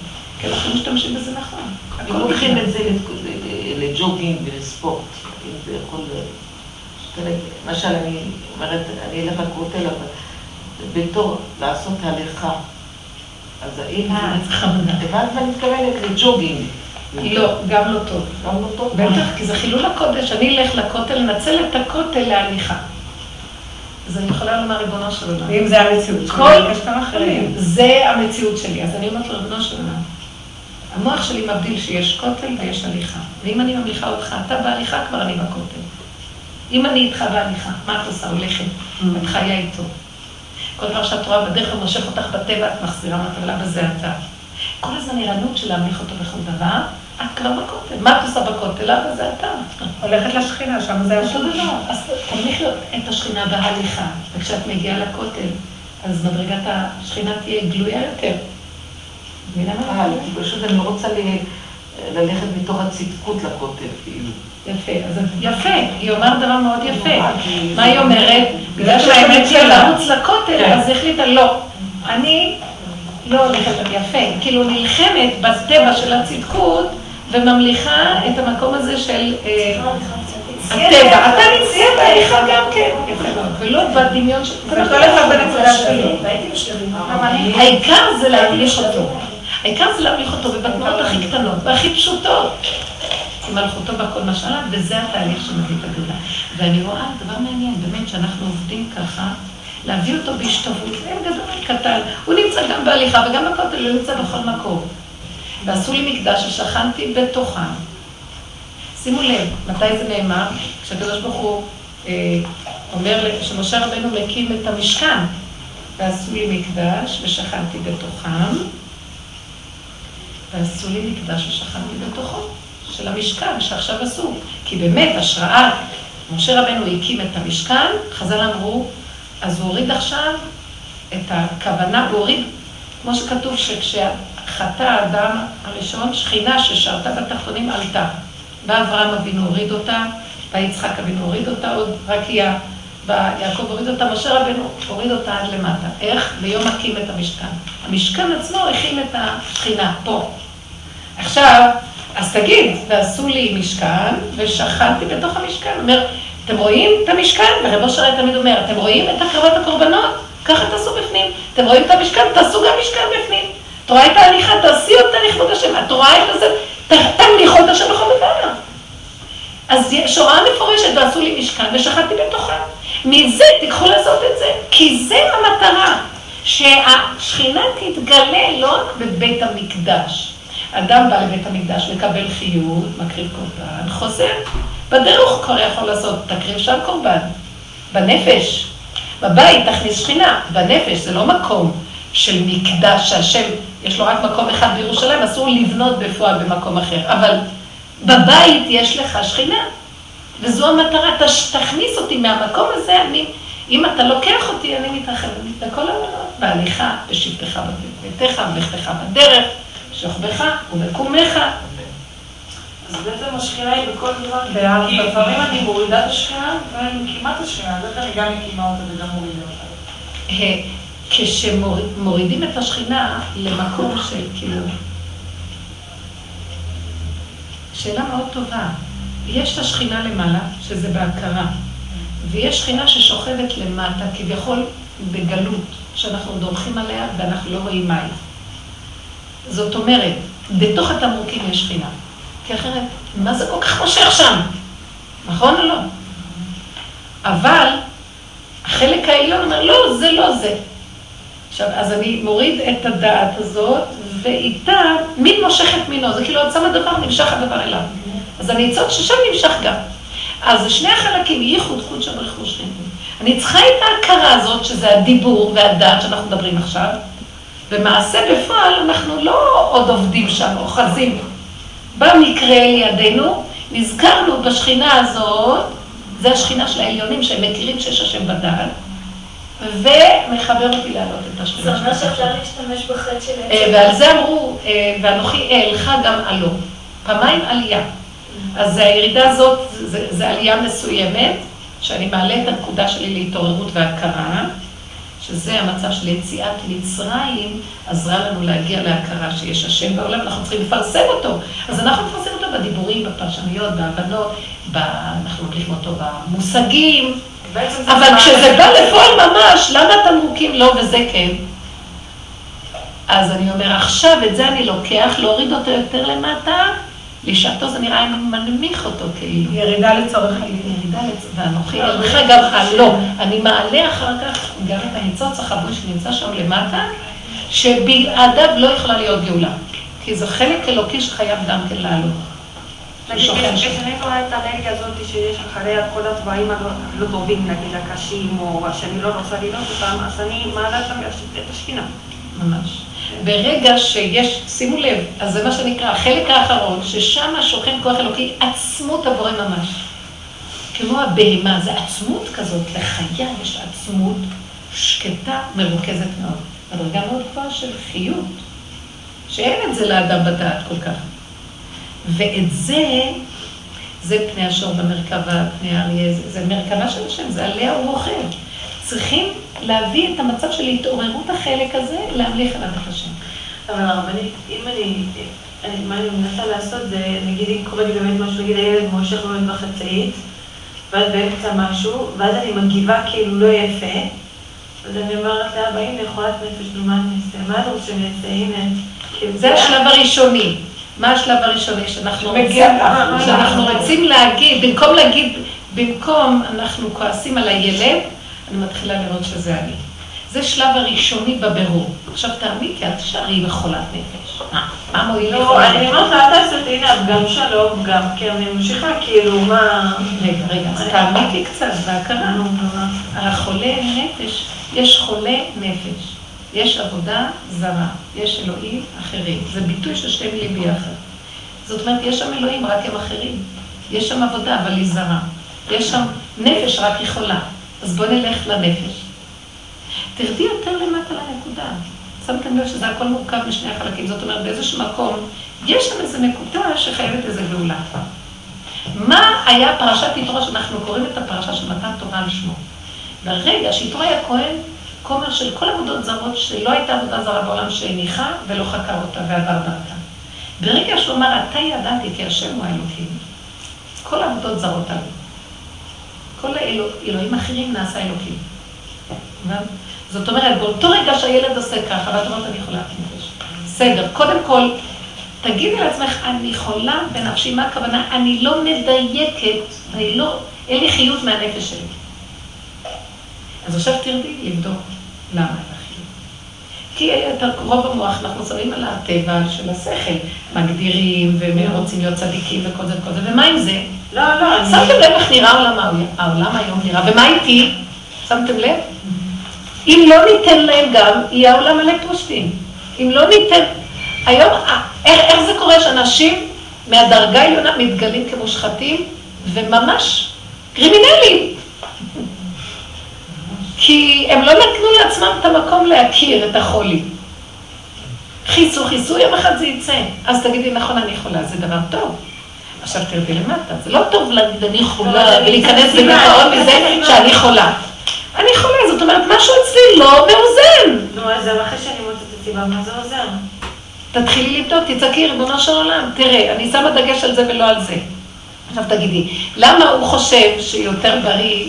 כי אנחנו משתמשים בזה נכון. אם לוקחים את זה לג'וגינג ולספורט, אם זה יכול... למשל, אני אומרת, אני אלך לכותל, אבל בתור לעשות הליכה. אז האם... אה, צריכה. הבנת מה אני מתכוונת? לג'וגינג. לא, גם לא טוב. גם לא טוב? בטח, כי זה חילול הקודש. אני אלך לכותל, לנצל את הכותל להליכה. אז אני יכולה לומר, ריבונו של עולם. ואם זה המציאות, כל... יש כאן אחרים. זה המציאות שלי. אז אני אומרת לו, ריבונו של עולם, המוח שלי מבדיל שיש כותל ויש הליכה. ואם אני ממליכה אותך, אתה בהליכה, כבר אני בכותל. אם אני איתך בהליכה, מה את עושה? הולכת. את חיה איתו. כל פעם שאת רואה בדרך כלל מושך אותך בטבע, את מחזירה מהטבלה, וזה אתה. כל הזמן ערנות של להמליך אותו בכל דבר, את כבר בכותל. מה את עושה בכותל? אבא זה אתה. הולכת לשכינה, שם זה דבר. אז תמליכי את השכינה בהליכה, וכשאת מגיעה לכותל, אז מדרגת השכינה תהיה גלויה יותר. מבינה מה? אה, פשוט אני לא רוצה ללכת מתוך הצדקות לכותל, כאילו. יפה, אז יפה, היא אומרת דבר מאוד יפה. אה, מה היא אומרת? בגלל שהאמת שלה שלה. לרוץ לכותל, כן. אז היא החליטה, לא. אני לא הולכת, יפה, כאילו נלחמת בטבע של הצדקות וממליכה את המקום הזה של אה, הטבע. אתה נמצא בהליכה גם כן, יפה מאוד, ולא בדמיון של... וכל אחד בנקודה שלו. העיקר זה להמליך אותו. העיקר זה להמליך אותו ובתנועות הכי קטנות והכי פשוטות. כי מלכותו בכל מה שעליו, וזה התהליך שמביא את הגדולה. ואני רואה דבר מעניין, באמת, שאנחנו עובדים ככה, להביא אותו בהשתוות, אין גדול, קטן. הוא נמצא גם בהליכה וגם בכותל, הוא נמצא בכל מקום. ועשו לי מקדש ששכנתי בתוכם. שימו לב, מתי זה נאמר? כשהקדוש ברוך הוא אה, אומר, שמשה רבנו מקים את המשכן, ועשו לי מקדש ושכנתי בתוכם, ועשו לי מקדש ושכנתי בתוכו, של המשכן שעכשיו עשו. כי באמת, השראה, משה רבנו הקים את המשכן, חז"ל אמרו, אז הוא הוריד עכשיו את הכוונה, הוא הוריד, כמו שכתוב שכשחטא האדם הראשון, שכינה ששרתה בתחתונים עלתה. בא אברהם אבינו הוריד אותה, בא יצחק אבינו הוריד אותה, עוד רקיע, בא יעקב הוריד אותה, משה רבנו הוריד אותה עד למטה. איך? ביום הקים את המשכן. המשכן עצמו הכין את השכינה, פה. עכשיו, אז תגיד, ועשו לי משכן, ושכנתי בתוך המשכן. אומר, אתם רואים את המשכן? ורב אושר תמיד אומר, אתם רואים את הקרבת הקורבנות? ככה תעשו בפנים. אתם רואים את המשכן? תעשו גם משכן בפנים. את רואה את ההליכה? תעשי אותה לכבוד השם. את רואה את זה? תמליכו את השם בכל דבר. אז יש הוראה מפורשת, ועשו לי משכן, ושכנתי בתוכה. מזה תיקחו לעשות את זה, כי זה המטרה, שהשכינה תתגלה לא רק בבית המקדש. אדם בא לבית המקדש, מקבל חיות, מקריב קורבן, חוזר. בדרך הוא כבר יכול לעשות, תקריב שם קורבן. בנפש. בבית תכניס שכינה. בנפש זה לא מקום של מקדש שהשם, יש לו רק מקום אחד בירושלים, אסור לבנות בפועל במקום אחר. אבל בבית יש לך שכינה. וזו המטרה, תש, תכניס אותי מהמקום הזה, אני, אם אתה לוקח אותי, אני מתרחב בכל העולמות, בהליכה, בשבתך בביתך, בלכתך בדרך, שוכבך ומקומך. אז בעצם השכינה היא בכל דבר. כי לפעמים אני מורידה את השכינה ואני מקימה את השכינה, אז איך אני גם מקימה אותה וגם מורידה אותה. כשמורידים את השכינה למקום של כאילו... שאלה מאוד טובה. יש את השכינה למעלה, שזה בהכרה, ויש שכינה ששוכבת למטה, כביכול בגלות, שאנחנו דורכים עליה ואנחנו לא רואים מה. זאת אומרת, בתוך התמרוקים יש שכינה. כי אחרת, מה זה כל כך מושך שם? נכון או לא? אבל החלק העליון אומר, לא, זה לא זה. עכשיו, אז אני מוריד את הדעת הזאת, ואיתה מין מושך את מינו. זה כאילו, את שמה דבר, נמשך הדבר אליו. אז אני אצעוד ששם נמשך גם. אז שני החלקים, ייחוד חוד שם רכוש. אני צריכה את ההכרה הזאת, שזה הדיבור והדעת שאנחנו מדברים עכשיו. במעשה בפועל, אנחנו לא עוד עובדים שם, אוחזים. במקרה לידינו, נזכרנו בשכינה הזאת, זה השכינה של העליונים שהם מכירים שיש השם בדעת, ומחבר אותי להעלות את השכינה זה אומר שאפשר. להשתמש בחטא של אה, עץ ועל זה אמרו, אה, ואנוכי אעלך גם עלו. פעמיים עלייה. אז הירידה הזאת, זה, זה עלייה מסוימת, שאני מעלה את הנקודה שלי להתעוררות והכרה, שזה המצב של יציאת מצרים, עזרה לנו להגיע להכרה שיש השם בעולם, אנחנו צריכים לפרסם אותו. אז אנחנו נפרסם אותו בדיבורים, בפרשנויות, בהבנות. אנחנו מגלים אותו במושגים, זה אבל כשזה בא לפועל ממש, למה התמרוקים לא וזה כן? אז אני אומר, עכשיו את זה אני לוקח, להוריד אותו יותר למטה, לשעתו זה נראה מנמיך אותו כאילו. ירידה לצורך העניין. ירידה לצ... ואנוכי אליך גם הלא. אני מעלה אחר כך גם את הניצוץ החבוי שנמצא שם למטה, שבלעדיו לא יכולה להיות גאולה. כי זה חלק אלוקי שחייב גם כן לעלות. נגיד, רואה את האנרגיה הזאת שיש אחריה כל הדברים הלא לא טובים, נגיד הקשים, או שאני לא רוצה לראות אותם, אז אני מעלה את השכינה. ממש. ברגע שיש, שימו לב, אז זה מה שנקרא, החלק האחרון, ששם שוכן כוח אלוקי, עצמות הבורא ממש. כמו הבהמה, זה עצמות כזאת, לחיה יש עצמות שקטה, מרוכזת מאוד. מדרגה מאוד גבוהה של חיות, שאין את זה לאדם בדעת כל כך. ואת זה, זה פני השור במרכבה, פני האריה, זה, זה מרכבה של השם, זה עליה הוא רוכב. צריכים להביא את המצב של התעוררות החלק הזה, להמליך עליו את השם. אבל הרבנית, אם אני, אני, מה אני מנסה לעשות זה, נגיד אם קורה לי באמת משהו, נגיד הילד מושך באמת בחצאית, ואז באמצע משהו, ואז אני מגיבה כאילו לא יפה, אז אני אומרת לאבא, הנה יכולת נפש, נו מה אני אעשה? מה אתה רוצה שאני אעשה? הנה. כאילו, זה השלב הראשוני. מה השלב הראשוני שאנחנו רוצים. שאנחנו רוצים להגיד, במקום להגיד, במקום אנחנו כועסים על הילד, אני מתחילה לראות שזה אני. זה שלב הראשוני בבירור. עכשיו תעמיקי, אל תשארי עם חולת נפש. מה? מה מועיל לי לא, אני? אומרת לה, אל תעשה, הנה, הפגם שלו, פגם, כי אני ממשיכה, כאילו, מה... רגע, רגע, אז תעמיקי קצת בהכרה. נו, ומה? החולה נפש, יש חולה נפש, יש עבודה זרה, יש אלוהים אחרים. זה ביטוי של שתי מילים ביחד. זאת אומרת, יש שם אלוהים, רק הם אחרים. יש שם עבודה, אבל היא זרה. יש שם נפש, רק היא חולה. אז בואו נלך לנפש. תרדי יותר למטה לנקודה. שמתם לב שזה הכל מורכב משני החלקים. זאת אומרת, באיזשהו מקום, יש שם איזו נקודה שחייבת איזו גאולה. מה היה פרשת יתרו, שאנחנו קוראים את הפרשה של מתן תורה על שמו. ברגע שיתרו היה כהן, כומר של כל עבודות זרות, שלא הייתה עבודה זרה בעולם שהניחה ולא חקר אותה ועבר דרכה. ברגע שהוא אמר, אתה ידעתי כי השם הוא האלוקים, כל העבודות זרות עלו. כל האלוהים אחרים נעשה אלוקים. זאת אומרת, באותו רגע שהילד עושה ככה, ואת אומרת, אני חולת נפש. בסדר, קודם כל, תגידי לעצמך, אני חולה בנפשי, מה הכוונה? אני לא מדייקת, אני לא, אין לי חיות מהנפש שלי. אז עכשיו תרדי לבדוק למה חיות. כי יותר קרוב במוח, אנחנו שמים על הטבע של השכל, מגדירים ורוצים להיות צדיקים וכל זה וכל זה, ומה עם זה? לא, לא, אני... שמתם לב איך נראה העולם, העולם היום נראה, ומה איתי? שמתם לב? אם לא ניתן להם גם, יהיה העולם מלא פושטים. אם לא ניתן... היום, אה, איך, איך זה קורה שאנשים מהדרגה העליונה מתגלים כמושחתים וממש קרימינלים? כי הם לא נתנו לעצמם את המקום להכיר את החולי. חיסו, חיסו, יום אחד זה יצא. אז תגידי, נכון, אני חולה, זה דבר טוב. עכשיו תרדי למטה, זה לא טוב להגיד אני חולה, ולהיכנס בדיכאון מזה שאני חולה. אני חולה, זאת אומרת, משהו אצלי לא מאוזן. נו, אז אחרי שאני מוצאת את הסיבה, מה זה עוזר? תתחילי לבדוק, תצעקי, ריבונו של עולם. תראה, אני שמה דגש על זה ולא על זה. עכשיו תגידי, למה הוא חושב שיותר בריא...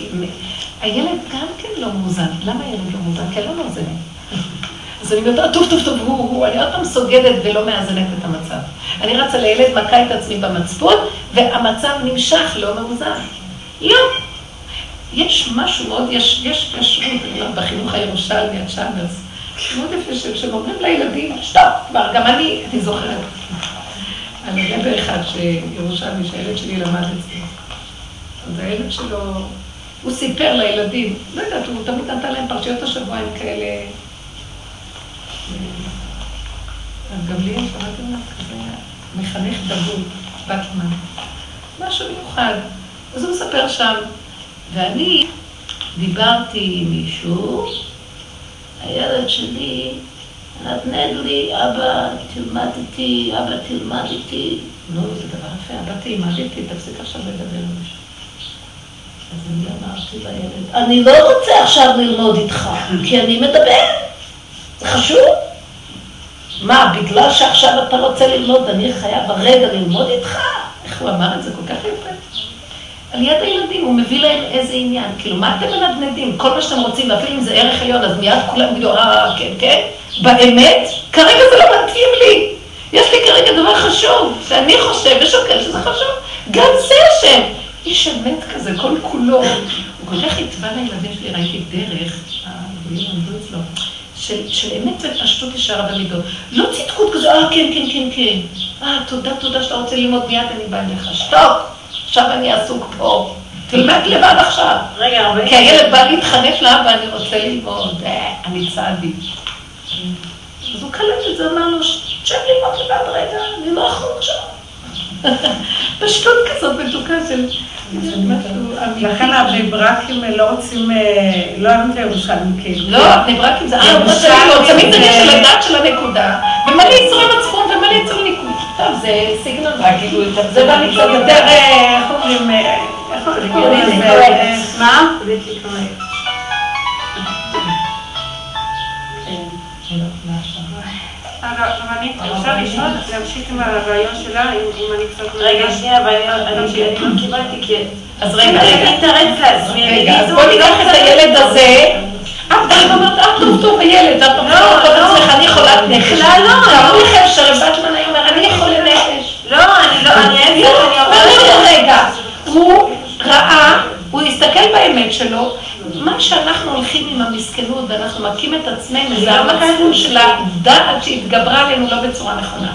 הילד גם כן לא מאוזן. למה הילד לא מאוזן? כי אני לא מאוזנת. אז אני אומרת, טוב, טוב, טוב, הוא, הוא, אני עוד פעם סוגדת ולא מאזנת את המצב. אני רצה לילד, מכה את עצמי במצפון, והמצב נמשך לא מאוזן. לא. יש משהו מאוד, יש, יש כשרות, אני אומרת, בחינוך הירושלמי, הצ'אנרס, מאוד יפה, שהם אומרים לילדים, שטופ, כבר, גם אני, אני זוכרת. על רבי אחד שירושלמי, שהילד שלי למד אצלי. אז הילד שלו, הוא סיפר לילדים, לא יודעת, הוא תמיד נתן להם פרשיות השבוע עם כאלה... אז גמליאל, שמעתם עליו כזה, מחנך דגול, בטמן. משהו מיוחד. אז הוא מספר שם, ואני דיברתי עם מישהו, הילד שלי נתנד לי, אבא, תלמד איתי, אבא, תלמד איתי. נו, זה דבר יפה, אבא, תלמד איתי, תפסיק עכשיו לדבר עם מישהו. אז אני אמרתי לילד, אני לא רוצה עכשיו ללמוד איתך, כי אני מדבר. זה חשוב. מה, בגלל שעכשיו אתה רוצה ללמוד, אני חייב הרגע ללמוד איתך? איך הוא אמר את זה כל כך יפה? על יד הילדים, הוא מביא להם איזה עניין. כאילו, מה אתם מנדנדים? כל מה שאתם רוצים, ואפילו אם זה ערך עליון, אז מיד כולם יגידו, אה, כן, כן. באמת, כרגע זה לא מתאים לי. יש לי כרגע דבר חשוב, שאני חושב ושוקל שזה חשוב. גם זה השם. איש אמת כזה, כל כולו. הוא כל כך התווה לילדים שלי, ראיתי דרך, הגויים עמדו אצלו, של, של אמת ופשטות ישרה במידות. לא צדקות כזה, אה, כן, כן, כן, כן. אה, תודה, תודה שאתה רוצה ללמוד, מיד אני באה אליך. שתוק. עכשיו אני עסוק פה, תלמד לבד עכשיו. רגע, הרבה... כי הילד בא להתחנף לאבא, אני רוצה ללמוד, אה, אני צעדי. אז הוא קלט את זה, אמר לו, שב ללמוד לבד רגע, אני לא יכול עכשיו. פשטות כזאת מתוקה של... לכן הבני ברקים לא רוצים, אה, לא אוהבים את הירושלמים כאילו. לא, הבני ברקים זה... אה, תמיד דגש על הדת של הנקודה, ומלא יצורי מצפון ומלא יצורי ניקוד. טוב, זה סגנון, כאילו, זה בא לי קצת יותר, איך אומרים, איך קוראים לזה? מה? אני רוצה לשאול, להמשיך עם הרעיון שלה, אם אני קצת... רגע, שנייה, אבל אני לא קיבלתי כי... אז רגע, רגע. אני אתרץ לעצמי, רגע, אז בוא ניקח את הילד הזה. את באה ואומרת, אה, טוב, טוב, הילד, את אומרת, לא, אני חולת נפש. בכלל לא. תראו לכם שרב בטמן היה אומר, אני חולה נפש. לא, אני לא, אני לא, אני אומרת... רגע, הוא ראה, הוא הסתכל באמת שלו, מה שאנחנו הולכים עם המסכנות ואנחנו מכים את עצמנו, זה המצפון של הדעת שהתגברה עלינו לא בצורה נכונה.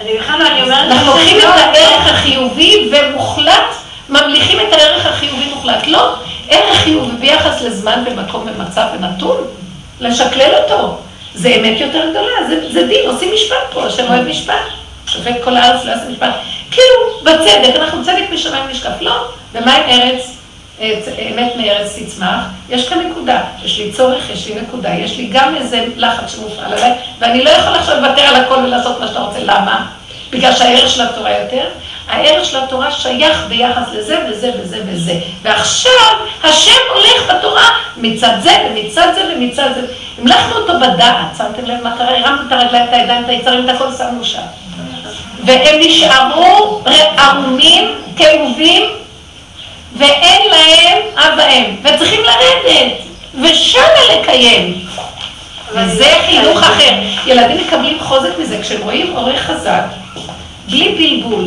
אני בכלל אני אומרת... אנחנו לוקחים את הערך החיובי ומוחלט, ממליכים את הערך החיובי מוחלט. לא, ערך חיובי ביחס לזמן ומקום ומצב ונתון, לשקלל אותו. זה אמת יותר גדולה, זה, זה דין, עושים משפט פה, השם אוהב משפט. שופט כל הארץ לא יעשה משפט. כאילו, בצדק, אנחנו צדק משמיים נשקף. לא, ומה עם ארץ? אמת מארץ תצמח, יש כאן נקודה, יש לי צורך, יש לי נקודה, יש לי גם איזה לחץ שמופעל עליי, ואני לא יכול עכשיו לוותר על הכל ולעשות מה שאתה רוצה, למה? בגלל שהערך של התורה יותר, הערך של התורה שייך ביחס לזה וזה וזה וזה. ועכשיו השם הולך בתורה מצד זה ומצד זה ומצד זה. המלכנו אותו בדעת, שמתם לב מה קרה? הרמנו את הרגליים, את הידיים, את היצרים, את הכל שמנו שם. והם נשארו ערומים, כאובים, ואין להם אב ואם, וצריכים לרדת, ושמה לקיים. וזה חינוך אחר. ילדים מקבלים חוזק מזה, כשהם רואים הורה חזק, בלי בלבול,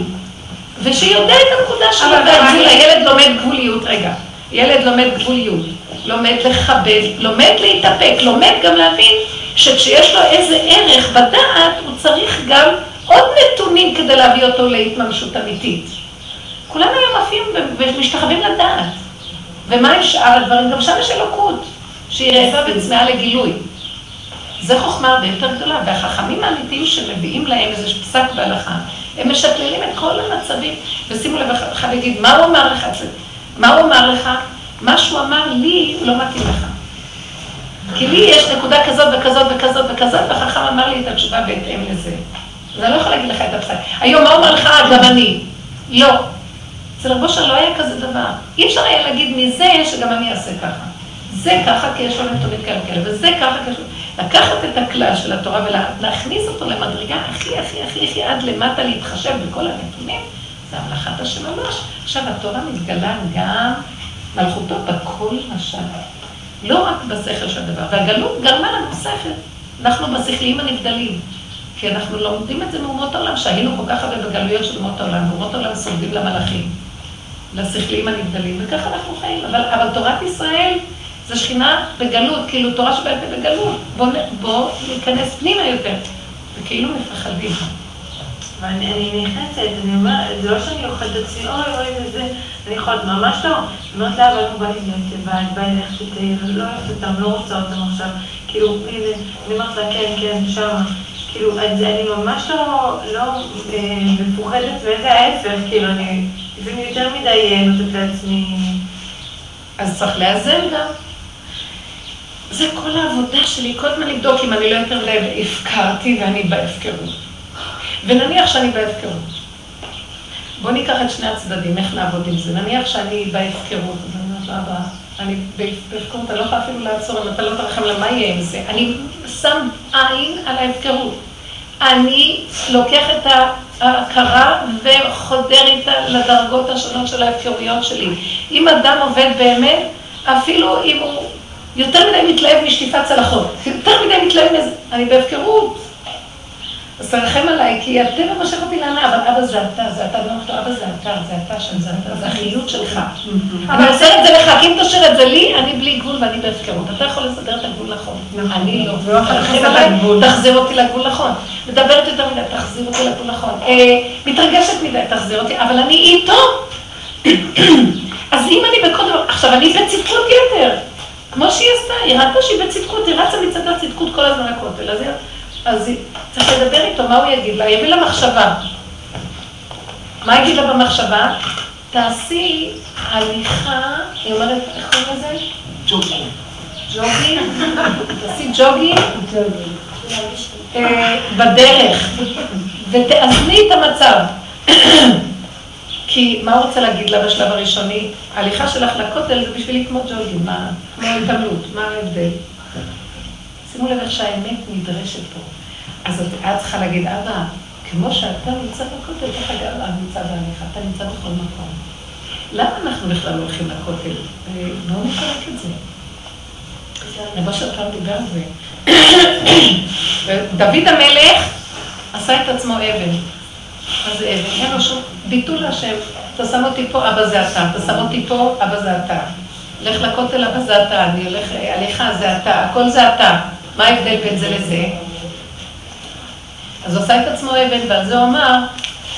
ושיודע את הנקודה שלו, והגבול, הילד לומד גבוליות, רגע, ילד לומד גבוליות, לומד לכבד, לומד להתאפק, לומד גם להבין שכשיש לו איזה ערך בדעת, הוא צריך גם עוד נתונים כדי להביא אותו להתממשות אמיתית. כולם היום עפים ומשתחווים לדעת. ומה עם שאר הדברים? גם שם יש אלוקות, שהיא רעבה וצמאה לגילוי. זו חוכמה הרבה יותר גדולה, והחכמים האמיתיים שמביאים להם איזה פסק בהלכה, הם משקללים את כל המצבים, ושימו לב, אחד יגיד, מה הוא אמר לך? מה הוא אמר לך? מה שהוא אמר לי, לא מתאים לך. כי לי יש נקודה כזאת וכזאת וכזאת וכזאת, והחכם אמר לי את התשובה בהתאם לזה. אז אני לא יכולה להגיד לך את הפסק. היום מה אומר לך? גם אני. לא. אצל רבו שלא היה כזה דבר. אי אפשר היה להגיד מזה שגם אני אעשה ככה. זה ככה כי יש לנו תמיד כאלה כאלה, וזה ככה כי יש. לקחת את הכלל של התורה ולהכניס אותו למדרגה הכי הכי הכי הכי עד למטה להתחשב בכל הנתונים, זה המלאכת השם ממש. עכשיו התורה מתגלה גם מלכותו בכל השם. לא רק בשכל של הדבר, והגלות גרמה לנו שכל. אנחנו בשכליים הנבדלים. כי אנחנו לומדים את זה מאומות העולם, שהיינו כל כך הרבה בגלויות של אומות העולם, ואומות העולם סוגדים למלאכים, לשכליים הנבדלים, וככה אנחנו חיים. אבל, אבל תורת ישראל זה שכינה בגלות, כאילו תורה שבעל פה בגלות. בואו בוא ניכנס פנימה יותר, וכאילו מפחדים. ואני נכנסת, אני אומרת, זה לא שאני אוכלת את עצמי, אוי אוי וזה, אני יכולת, ממש לא. אני אומרת לה, אבל הוא בא לי להיות לבד, בא לי ללכת לתאיר, לא אוהבת אותם, לא רוצה אותם עכשיו. כאילו, הנה, אני אומרת לה, כן, כן, שמה. כאילו, אני ממש לא, לא אה, מפוחדת, וזה ההפך, כאילו, אני לפעמים יותר מדי נותנת לעצמי... אז צריך לאזן גם. זה כל העבודה שלי, כל הזמן לבדוק אם אני לא יותר לב הפקרתי ואני בהפקרות. ונניח שאני בהפקרות. בואו ניקח את שני הצדדים, איך לעבוד עם זה. נניח שאני בהפקרות, אז אני אומרת לאבא, אני בהפקרות, אני לא יכולה אפילו לעצור, אם אתה לא תרחם למה יהיה עם זה. אני שם עין על ההפקרות. אני לוקח את ההכרה וחודר איתה לדרגות השונות של ההפקרויות שלי. אם אדם עובד באמת, אפילו אם הוא יותר מדי מתלהב משטיפת צלחות, יותר מדי מתלהב מזה, אני בהפקרות. אז תרחם עליי, כי הטבע מושך אותי לענה, אבל אבא זה אתה, זה אתה, ואומרת לו, אבא זה אתה, זה אתה שם, זה אתה, זה החיות שלך. אני עושה את זה לך, כי אם תשאיר את זה לי, אני בלי גבול ואני בהפקרות. אתה יכול לסדר את הגבול נכון. אני לא. תרחם עליי, תחזיר אותי לגבול נכון. מדברת יותר מדי, תחזיר אותי לגבול נכון. מתרגשת מדי, תחזיר אותי, אבל אני איתו. אז אם אני בקודם, עכשיו אני בצדקות יתר. כמו שהיא עשתה, היא ראתה שהיא בצדקות, היא רצה מצד הצדקות כל הזמן לכותל. אז, אז צריך לדבר איתו, מה הוא יגיד לה? יביא לה מחשבה. מה יגיד לה במחשבה? תעשי הליכה, היא אומרת, איך קוראים לזה? ג'וגינג. ג'וגינג? תעשי ג'וגינג אה, בדרך, ותאזני את המצב. כי מה הוא רוצה להגיד לה בשלב הראשוני? ההליכה שלך לכותל זה בשבילי כמו ג'וגים, מה, כמו התעמלות, מה ההבדל? שימו לב איך שהאמת נדרשת פה. אז את צריכה להגיד, אבא, כמו שאתה נמצא בכותל, ככה גם אתה נמצא בהליכה, אתה נמצא בכל מקום. למה אנחנו בכלל הולכים לכותל? בואו נפרק את זה. של פעם דיבר על זה. דוד המלך עשה את עצמו אבן. מה זה אבן? אין לו שום ביטול להשם. אתה שם אותי פה, אבא זה אתה. אתה שם אותי פה, אבא זה אתה. לך לכותל, אבא זה אתה. אני הולך עליך, זה אתה. הכל זה אתה. מה ההבדל בין זה לזה? אז הוא עשה את עצמו אבן, ועל זה הוא אמר,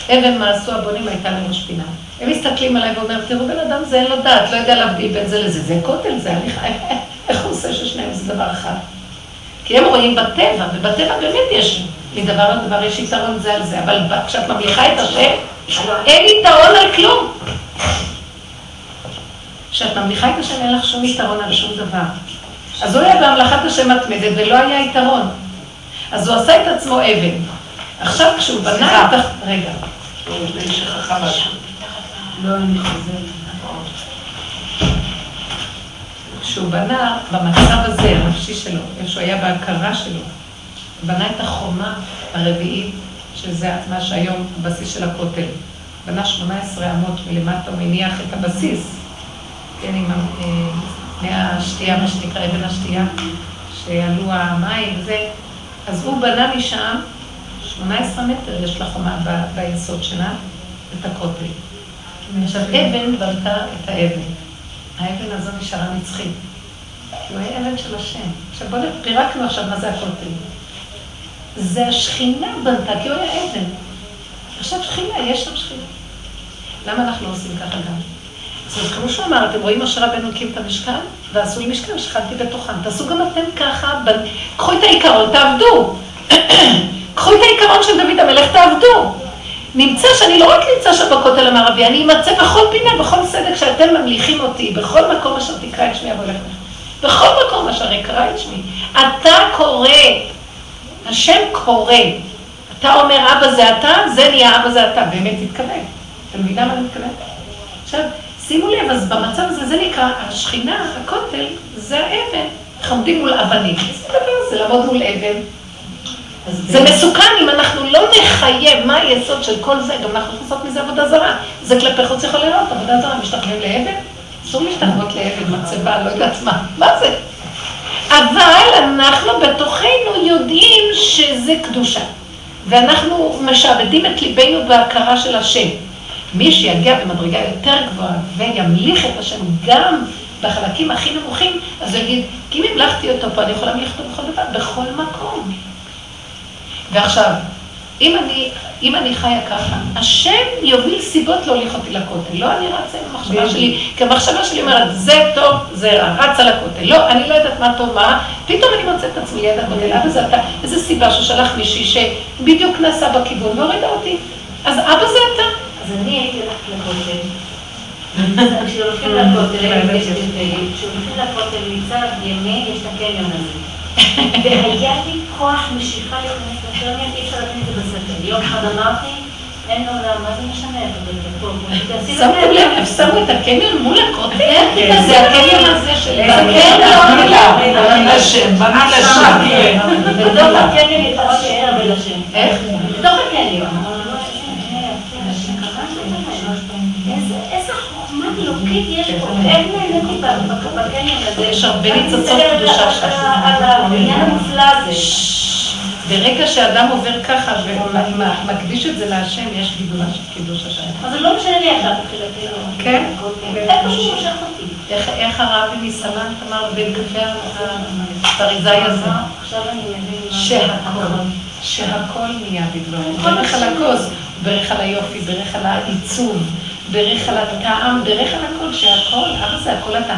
אבן מעשו הבונים הייתה לנו שפינה. הם מסתכלים עליי ואומרים, תראו, בן אדם זה אין לו דעת, לא יודע להבדיל בין זה לזה. זה כותל, זה הליכה. איך הוא עושה ששניהם זה דבר אחד? כי הם רואים בטבע, ובטבע באמת יש מדבר לדבר יש יתרון זה על זה, אבל כשאת ממליכה את השם, אין יתרון על כלום. כשאת ממליכה את השם, אין לך שום יתרון על שום דבר. אז הוא היה בהמלכת השם מתמדת ולא היה יתרון. אז הוא עשה את עצמו אבן. עכשיו כשהוא בנה את ה... רגע. לא, אני חוזרת. כשהוא בנה במצב הזה, הנפשי שלו, איפה שהוא היה בהכרה שלו, בנה את החומה הרביעית, שזה מה שהיום הבסיס של הכותל. בנה 18 אמות מלמטה, הוא מניח את הבסיס, כן, עם מי השתייה, מה שנקרא אבן השתייה, שעלו המים וזה. אז הוא בנה משם 18 מטר, יש לה חומה ביסוד שלה, את הכותל. עכשיו, אבן בנתה את האבן. האבן הזו נשארה נצחית. הוא היה אבן של השם. עכשיו בואו פירקנו עכשיו מה זה הכותל. זה השכינה בנתה, כי הוא היה אבן. עכשיו שכינה, יש שם שכינה. למה אנחנו לא עושים ככה גם? אז כמו שהוא אמר, אתם רואים משה רבנו הקים את המשכן, ועשו לי משכן, שכנתי בתוכם. תעשו גם אתם ככה, קחו את העיקרון, תעבדו. קחו את העיקרון של דוד המלך, תעבדו. נמצא שאני לא רק נמצא שם בכותל המערבי, אני אמצא בכל פינה, בכל סדק שאתם ממליכים אותי, בכל מקום אשר תקרא את שמי אבוא לך. בכל מקום אשר יקרא את שמי. אתה קורא, השם קורא. אתה אומר אבא זה אתה, זה נהיה אבא זה אתה. באמת תתכוון. אתה מבינה מה אני מתכוונת? עכשיו, שימו לב, אז במצב הזה, זה נקרא, השכינה, הכותל, זה האבן. אנחנו עומדים מול אבנים. איזה דבר זה לעמוד מול אבן? זה מסוכן אם אנחנו לא נחייב מה היסוד של כל זה, גם אנחנו לעשות מזה עבודה זרה. זה כלפי חוץ יכול לראות, עבודה זרה, משתחווים לאבן? אסור להשתחוות לאבן, מצבה, לא יודעת מה, מה זה? אבל אנחנו בתוכנו יודעים שזה קדושה. ואנחנו משעבדים את ליבנו בהכרה של השם. מי שיגיע במדרגה יותר גבוהה וימליך את השם גם בחלקים הכי נמוכים, אז הוא יגיד, כי אם המלכתי אותו פה, אני יכולה להמליך אותו בכל דבר, בכל מקום. ועכשיו, אם אני, אם אני חיה ככה, השם יוביל סיבות להוליך אותי לכותל. לא אני רצה עם המחשבה שלי, כי המחשבה שלי אומרת, זה טוב, זה רע, רצה לכותל. לא, אני לא יודעת מה טוב, מה, פתאום אני מוצאת את עצמי ליד הכותל. אבא זה אתה, איזה סיבה ששלח מישהי שבדיוק נסע בכיוון והורידה אותי. אז אבא זה אתה. אז אני הייתי הולכת לכותל. כשהולכים לכותל, כשהולכים לכותל מצד ימין יש את הקניון הזה. והיה לי כוח משיכה להיכנס לקניון, אי אפשר להבין את זה בשכל. יום אחד אמרתי, אין עולם, מה זה משנה איך זה פה? שמתם לב, הם שמו את הקניון מול הכותל? זה הקניון הזה של... קניון? במילה שם, במילה שם. בתוך הקניון יש שאלה ולשם. איך? בתוך הקניון. ברגע שאדם עובר ככה ומקדיש את זה להשם, יש גידולה של קידוש השם. אז זה לא משנה לי עכשיו מבחינתי. כן? מושך אותי. איך הרבי מסלנט אמר קפה הפריזאי הזה? עכשיו אני. שהכל, שהכל נהיה בדברו. ברך על הכוס, ברך על היופי, ברך על העיצוב, ברך על הטעם, ברך על הכל, שהכל, אבא זה הכל אתה.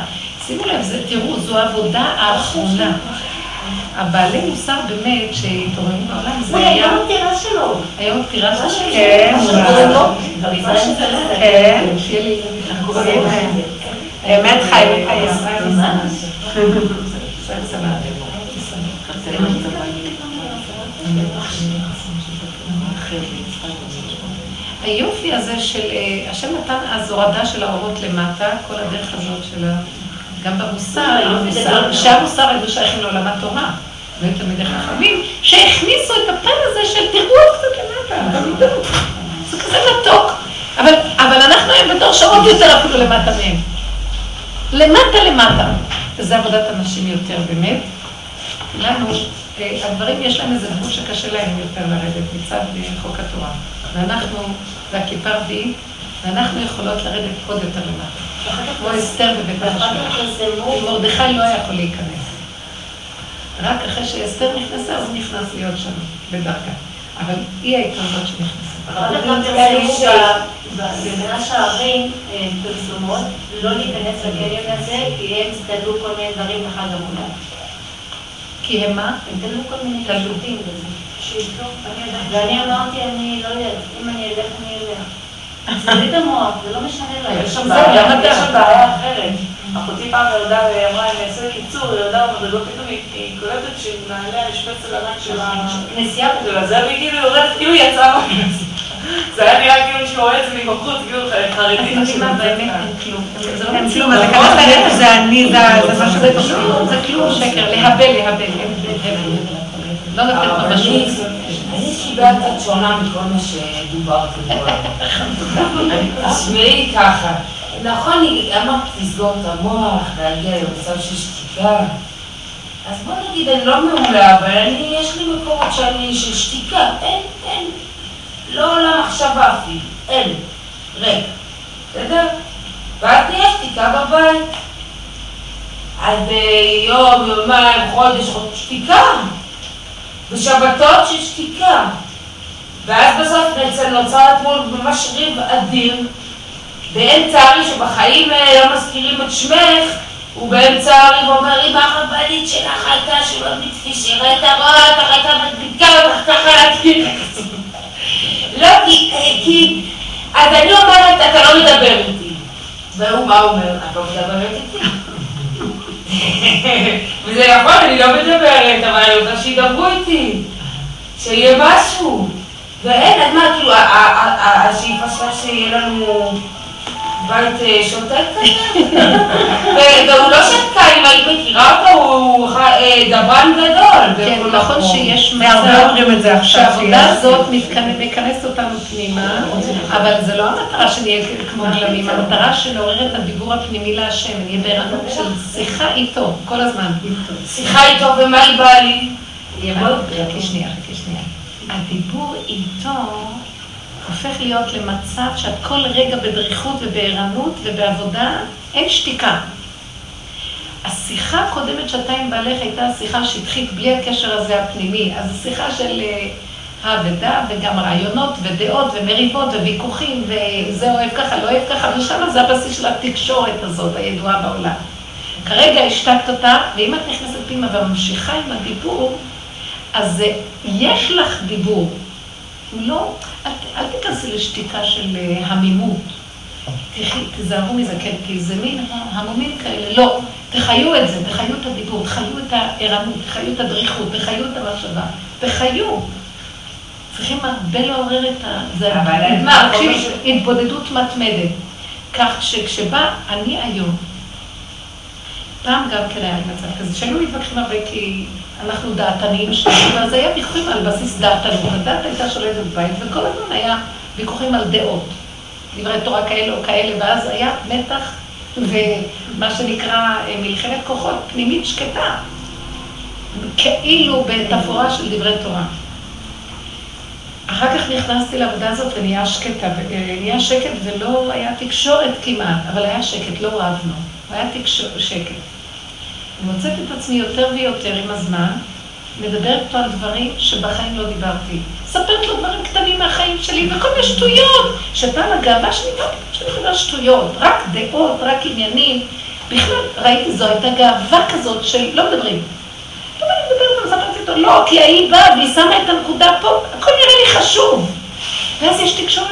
שימו לב, זה, תראו, זו העבודה האחרונה. הבעלי מוסר באמת שהתעוררים בעולם, זה היה... היום הפטירה שלו. היום פטירה של השם. כן, לא. כן. באמת חי היופי הזה של, אה, השם נתן אז הורדה של האורות למטה, כל הדרך הזאת של ה... גם במוסר, המוסר, שהמוסר היו שייכים לעולם התורה. והיו תלמידי חכמים, שהכניסו את הפן הזה של תראו עוד קצת למטה, במידות. זה כזה מתוק. אבל, אבל אנחנו היום בתור שעות יותר אפילו למטה מהם. למטה למטה. וזה עבודת הנשים יותר באמת. לנו, הגברים יש להם איזה גבול שקשה להם יותר לרדת מצד אה, חוק התורה. ואנחנו, זה הכיפה הרביעית, ואנחנו יכולות לרדת עוד יותר למטה. כמו אסתר בבית המשפט. מרדכי לא יכול להיכנס. רק אחרי שאסתר נכנסה, הוא נכנס להיות שם בדרגה. אבל היא הייתה זאת שנכנסה. אחר כך פרסמו בבין השערים אה, פרסומות לא להיכנס לקניון הזה כי הם תלו כל מיני דברים לחג המולד. כי הם מה? הם תלו כל מיני תלו. שירותים וזה. שירתו, אני יודעת. ואני אמרתי, אני לא יודעת, אם אני אלך, אני אלך. זה לי את המוח, זה לא משנה להם. יש שם בעיה, יש שם בעיה אחרת. אחותי פעם ירדה ואמרה, אני אעשה קיצור, היא ירדה במדרגות, פתאום היא- קולטת שמעליה יש פצל ענק של ה... כנסייה של הזה, והיא כאילו יורדת, כאילו היא יצאה מהכנסת. זה היה נראה כאילו שהוא רואה את זה מבחוץ, כאילו חרדים. אתם יודעים מה באמת כלום. זה לא מציאות. זה אני, זה זה מה זה כלום, זה כלום שקר, להבל, להבל. אין הבל. לא לתת ממשות. אני קיבלת את שונה מכל מה שדובר פה. תשמעי ככה, נכון, היא- אמרת לסגור את המוח, להגיע למצב של שתיקה. אז בוא נגיד, אני לא מעולה, אבל אני, יש לי מקומות שאני של שתיקה. אין, אין. לא עולה מחשבה אפילו. אין. ריק. בסדר? ואז תהיה שתיקה בבית. אז יום, יומיים, חודש, חודש, שתיקה. בשבתות של שתיקה. ואז בסוף בעצם נוצר אתמול ממש ריב אדיר באמצע הריב שבחיים אה, לא מזכירים את שמך ובאמצע הריב אומר אמא הרבנית שלך הייתה שלא מתפישר הייתה רואה אותך הייתה מדביקה אותך ככה להתקיל לא כי, אז אני אומרת אתה לא מדבר איתי והוא מה אומר? את לא מדברת איתי וזה נכון, אני לא מדברת, אבל אני רוצה שידברו איתי. שיהיה משהו. ואין, אז מה, כאילו, השאיפה שלך שיהיה לנו בית שותק כזה? והוא לא שתקה, אם היית מכירה אותו, הוא אה, דברן גדול. כן, נכון. שיש מצב. שהעבודה הזאת מכנסת אותנו פנימה, אבל זה לא המטרה שנהיה כמו גלמים, המטרה שנעורר את הדיבור הפנימי להשם, נהיה בערנות של שיחה איתו, כל הזמן. שיחה איתו, ומה היא באה לי? חכי שנייה, חכי שנייה. הדיבור איתו הופך להיות למצב שאת כל רגע בדריכות ובערנות ובעבודה, אין שתיקה. השיחה הקודמת שאתה עם בעלך הייתה שיחה שטחית בלי הקשר הזה הפנימי. אז זו שיחה של אה, הא ודא וגם רעיונות ודעות ומריבות וויכוחים וזה אוהב ככה, לא אוהב ככה, ושם זה הבסיס של התקשורת הזאת הידועה בעולם. כרגע השתקת אותה, ואם את נכנסת פנימה וממשיכה עם הדיבור, אז אה, יש לך דיבור. לא, אל, תיכנסי לשתיקה של אה, המימות. תיזהרו מזה, כן, כי זה מין המומים כאלה. לא, תחיו את זה, תחיו את הדיבור, תחיו את הערנות, תחיו את הדריכות, תחיו את המחשבה, תחיו. צריכים הרבה לעורר את ה... זה התבודדות מתמדת. כך שכשבא אני היום, פעם גם כן היה לי מצב כזה, שהיינו מתווכחים הרבה כי אנחנו דעתניים שלנו, אז היה ויכוחים על בסיס דעתנות. הדת הייתה שולטת בבית, וכל הזמן היה ויכוחים על דעות. דברי תורה כאלה או כאלה, ואז היה מתח ומה שנקרא אה, מלחמת כוחות פנימית שקטה. כאילו בתפאורה של דברי תורה. אחר כך נכנסתי לעבודה הזאת ונהיה שקטה, אה, נהיה שקט ולא היה תקשורת כמעט, אבל היה שקט, לא רבנו, היה תקשורת, שקט. אני מוצאת את עצמי יותר ויותר עם הזמן, מדברת פה על דברים שבחיים לא דיברתי. מספרת לו דברים קטנים מהחיים שלי, וכל מיני שטויות, שפעם הגאווה שלי, לא שאני מדבר שטויות, רק דעות, רק עניינים. בכלל, ראיתי, זו הייתה גאווה כזאת של לא מדברים. לא אני מדברת, מספרת איתו, לא, כי ההיא באה והיא שמה את הנקודה פה, הכל נראה לי חשוב. ואז יש תקשורת,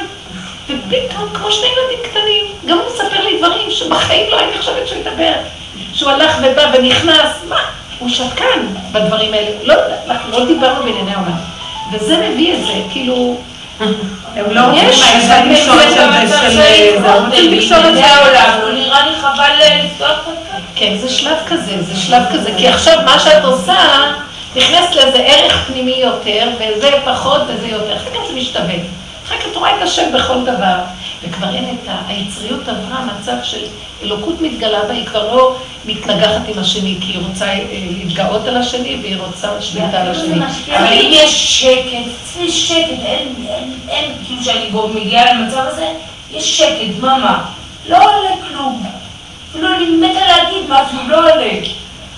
ופתאום, כמו שני ילדים קטנים, גם הוא מספר לי דברים שבחיים לא הייתי חושבת שהוא ידבר. שהוא הלך ובא ונכנס, מה? הוא שתקן בדברים האלה. לא, אנחנו לא דיברנו בענייני העולם. וזה מביא את זה, כאילו, הם לא רוצים יש, זה זה, הם תקשורת בענייני של- העולם, לא נראה לי חבל אה, לפתוח את. כן, זה שלב כזה, זה שלב כזה, כי עכשיו מה שאת עושה, נכנסת לאיזה ערך פנימי יותר, וזה פחות וזה יותר, אחר כך זה משתווה. אחר כך את רואה את השם בכל דבר, וכבר אין את ה... היצריות עברה מצב של אלוקות מתגלה בה, היא כבר לא מתנגחת עם השני, כי היא רוצה אה, להתגאות על השני, והיא רוצה שליטה על השני. אבל אם יש שקט, אצלי שקט, אין, אין, אין, כאילו שאני מגיעה למצב הזה, יש שקט, דממה. לא עולה כלום. אפילו אני מתה להגיד משהו, לא עולה.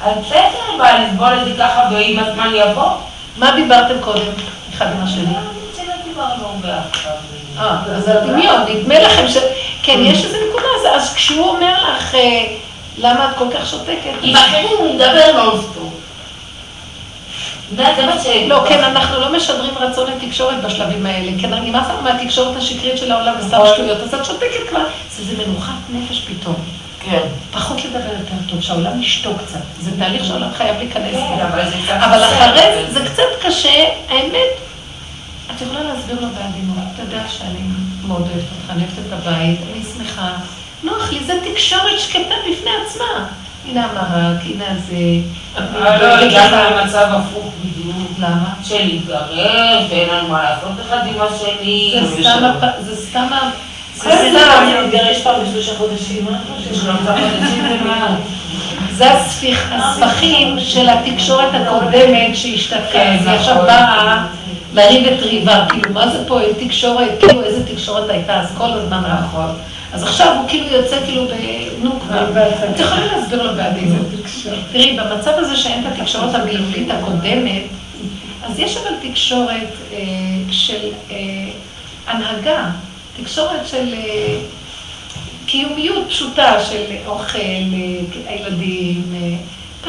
אז בסדר, אני באה לסבול את זה ככה, ועם הזמן יבוא. מה דיברתם קודם, אחד עם השני? אני רוצה לא דיברנו הרבה עכשיו. אה, אז הדמיון, נדמה לכם ש... כן, יש איזה נקודה, אז- אז כשהוא אומר לך, אה, למה את כל כך שותקת? עם אחרים הוא מדבר ש... לא, כן, אנחנו לא משדרים רצון לתקשורת בשלבים האלה, אני נמאס לנו מהתקשורת השקרית של העולם וסתם שטויות, אז את שותקת כבר, זה זה מנוחת נפש פתאום. כן. פחות לדבר יותר טוב, שהעולם ישתוק קצת. זה תהליך שהעולם חייב להיכנס כן, בו. אבל אחרי זה קצת קשה, האמת, את יכולה להסביר לו בעדינות, אתה יודע שאני מאוד אוהבת אותך, אני אוהבת את הבית, אני שמחה, נוח לי, זה תקשורת שקטה בפני עצמה. הנה המרק, הנה זה. אבל לא הגענו למצב הפוך בדיוק. למה? של להתגרש, ואין לנו מה לעשות אחד עם השני. זה סתם, זה ה- זה זה סתם, אני מתגרש פעם בשלושה חודשים? זה הספחים של התקשורת הקודמת שהשתתקה, כן, היא עכשיו נכון. באה לריב את ריבה, כאילו מה זה פה, אין תקשורת, כאילו איזה תקשורת הייתה, אז כל הזמן נכון. אז עכשיו הוא כאילו יוצא כאילו ב... נו כבר. את יכולה להסביר לו בעדינות. תראי, במצב הזה שאין את התקשורת המילולית הקודמת, אז יש אבל תקשורת אה, של אה, הנהגה, תקשורת של אה, קיומיות פשוטה של אוכל, אה, הילדים, אה,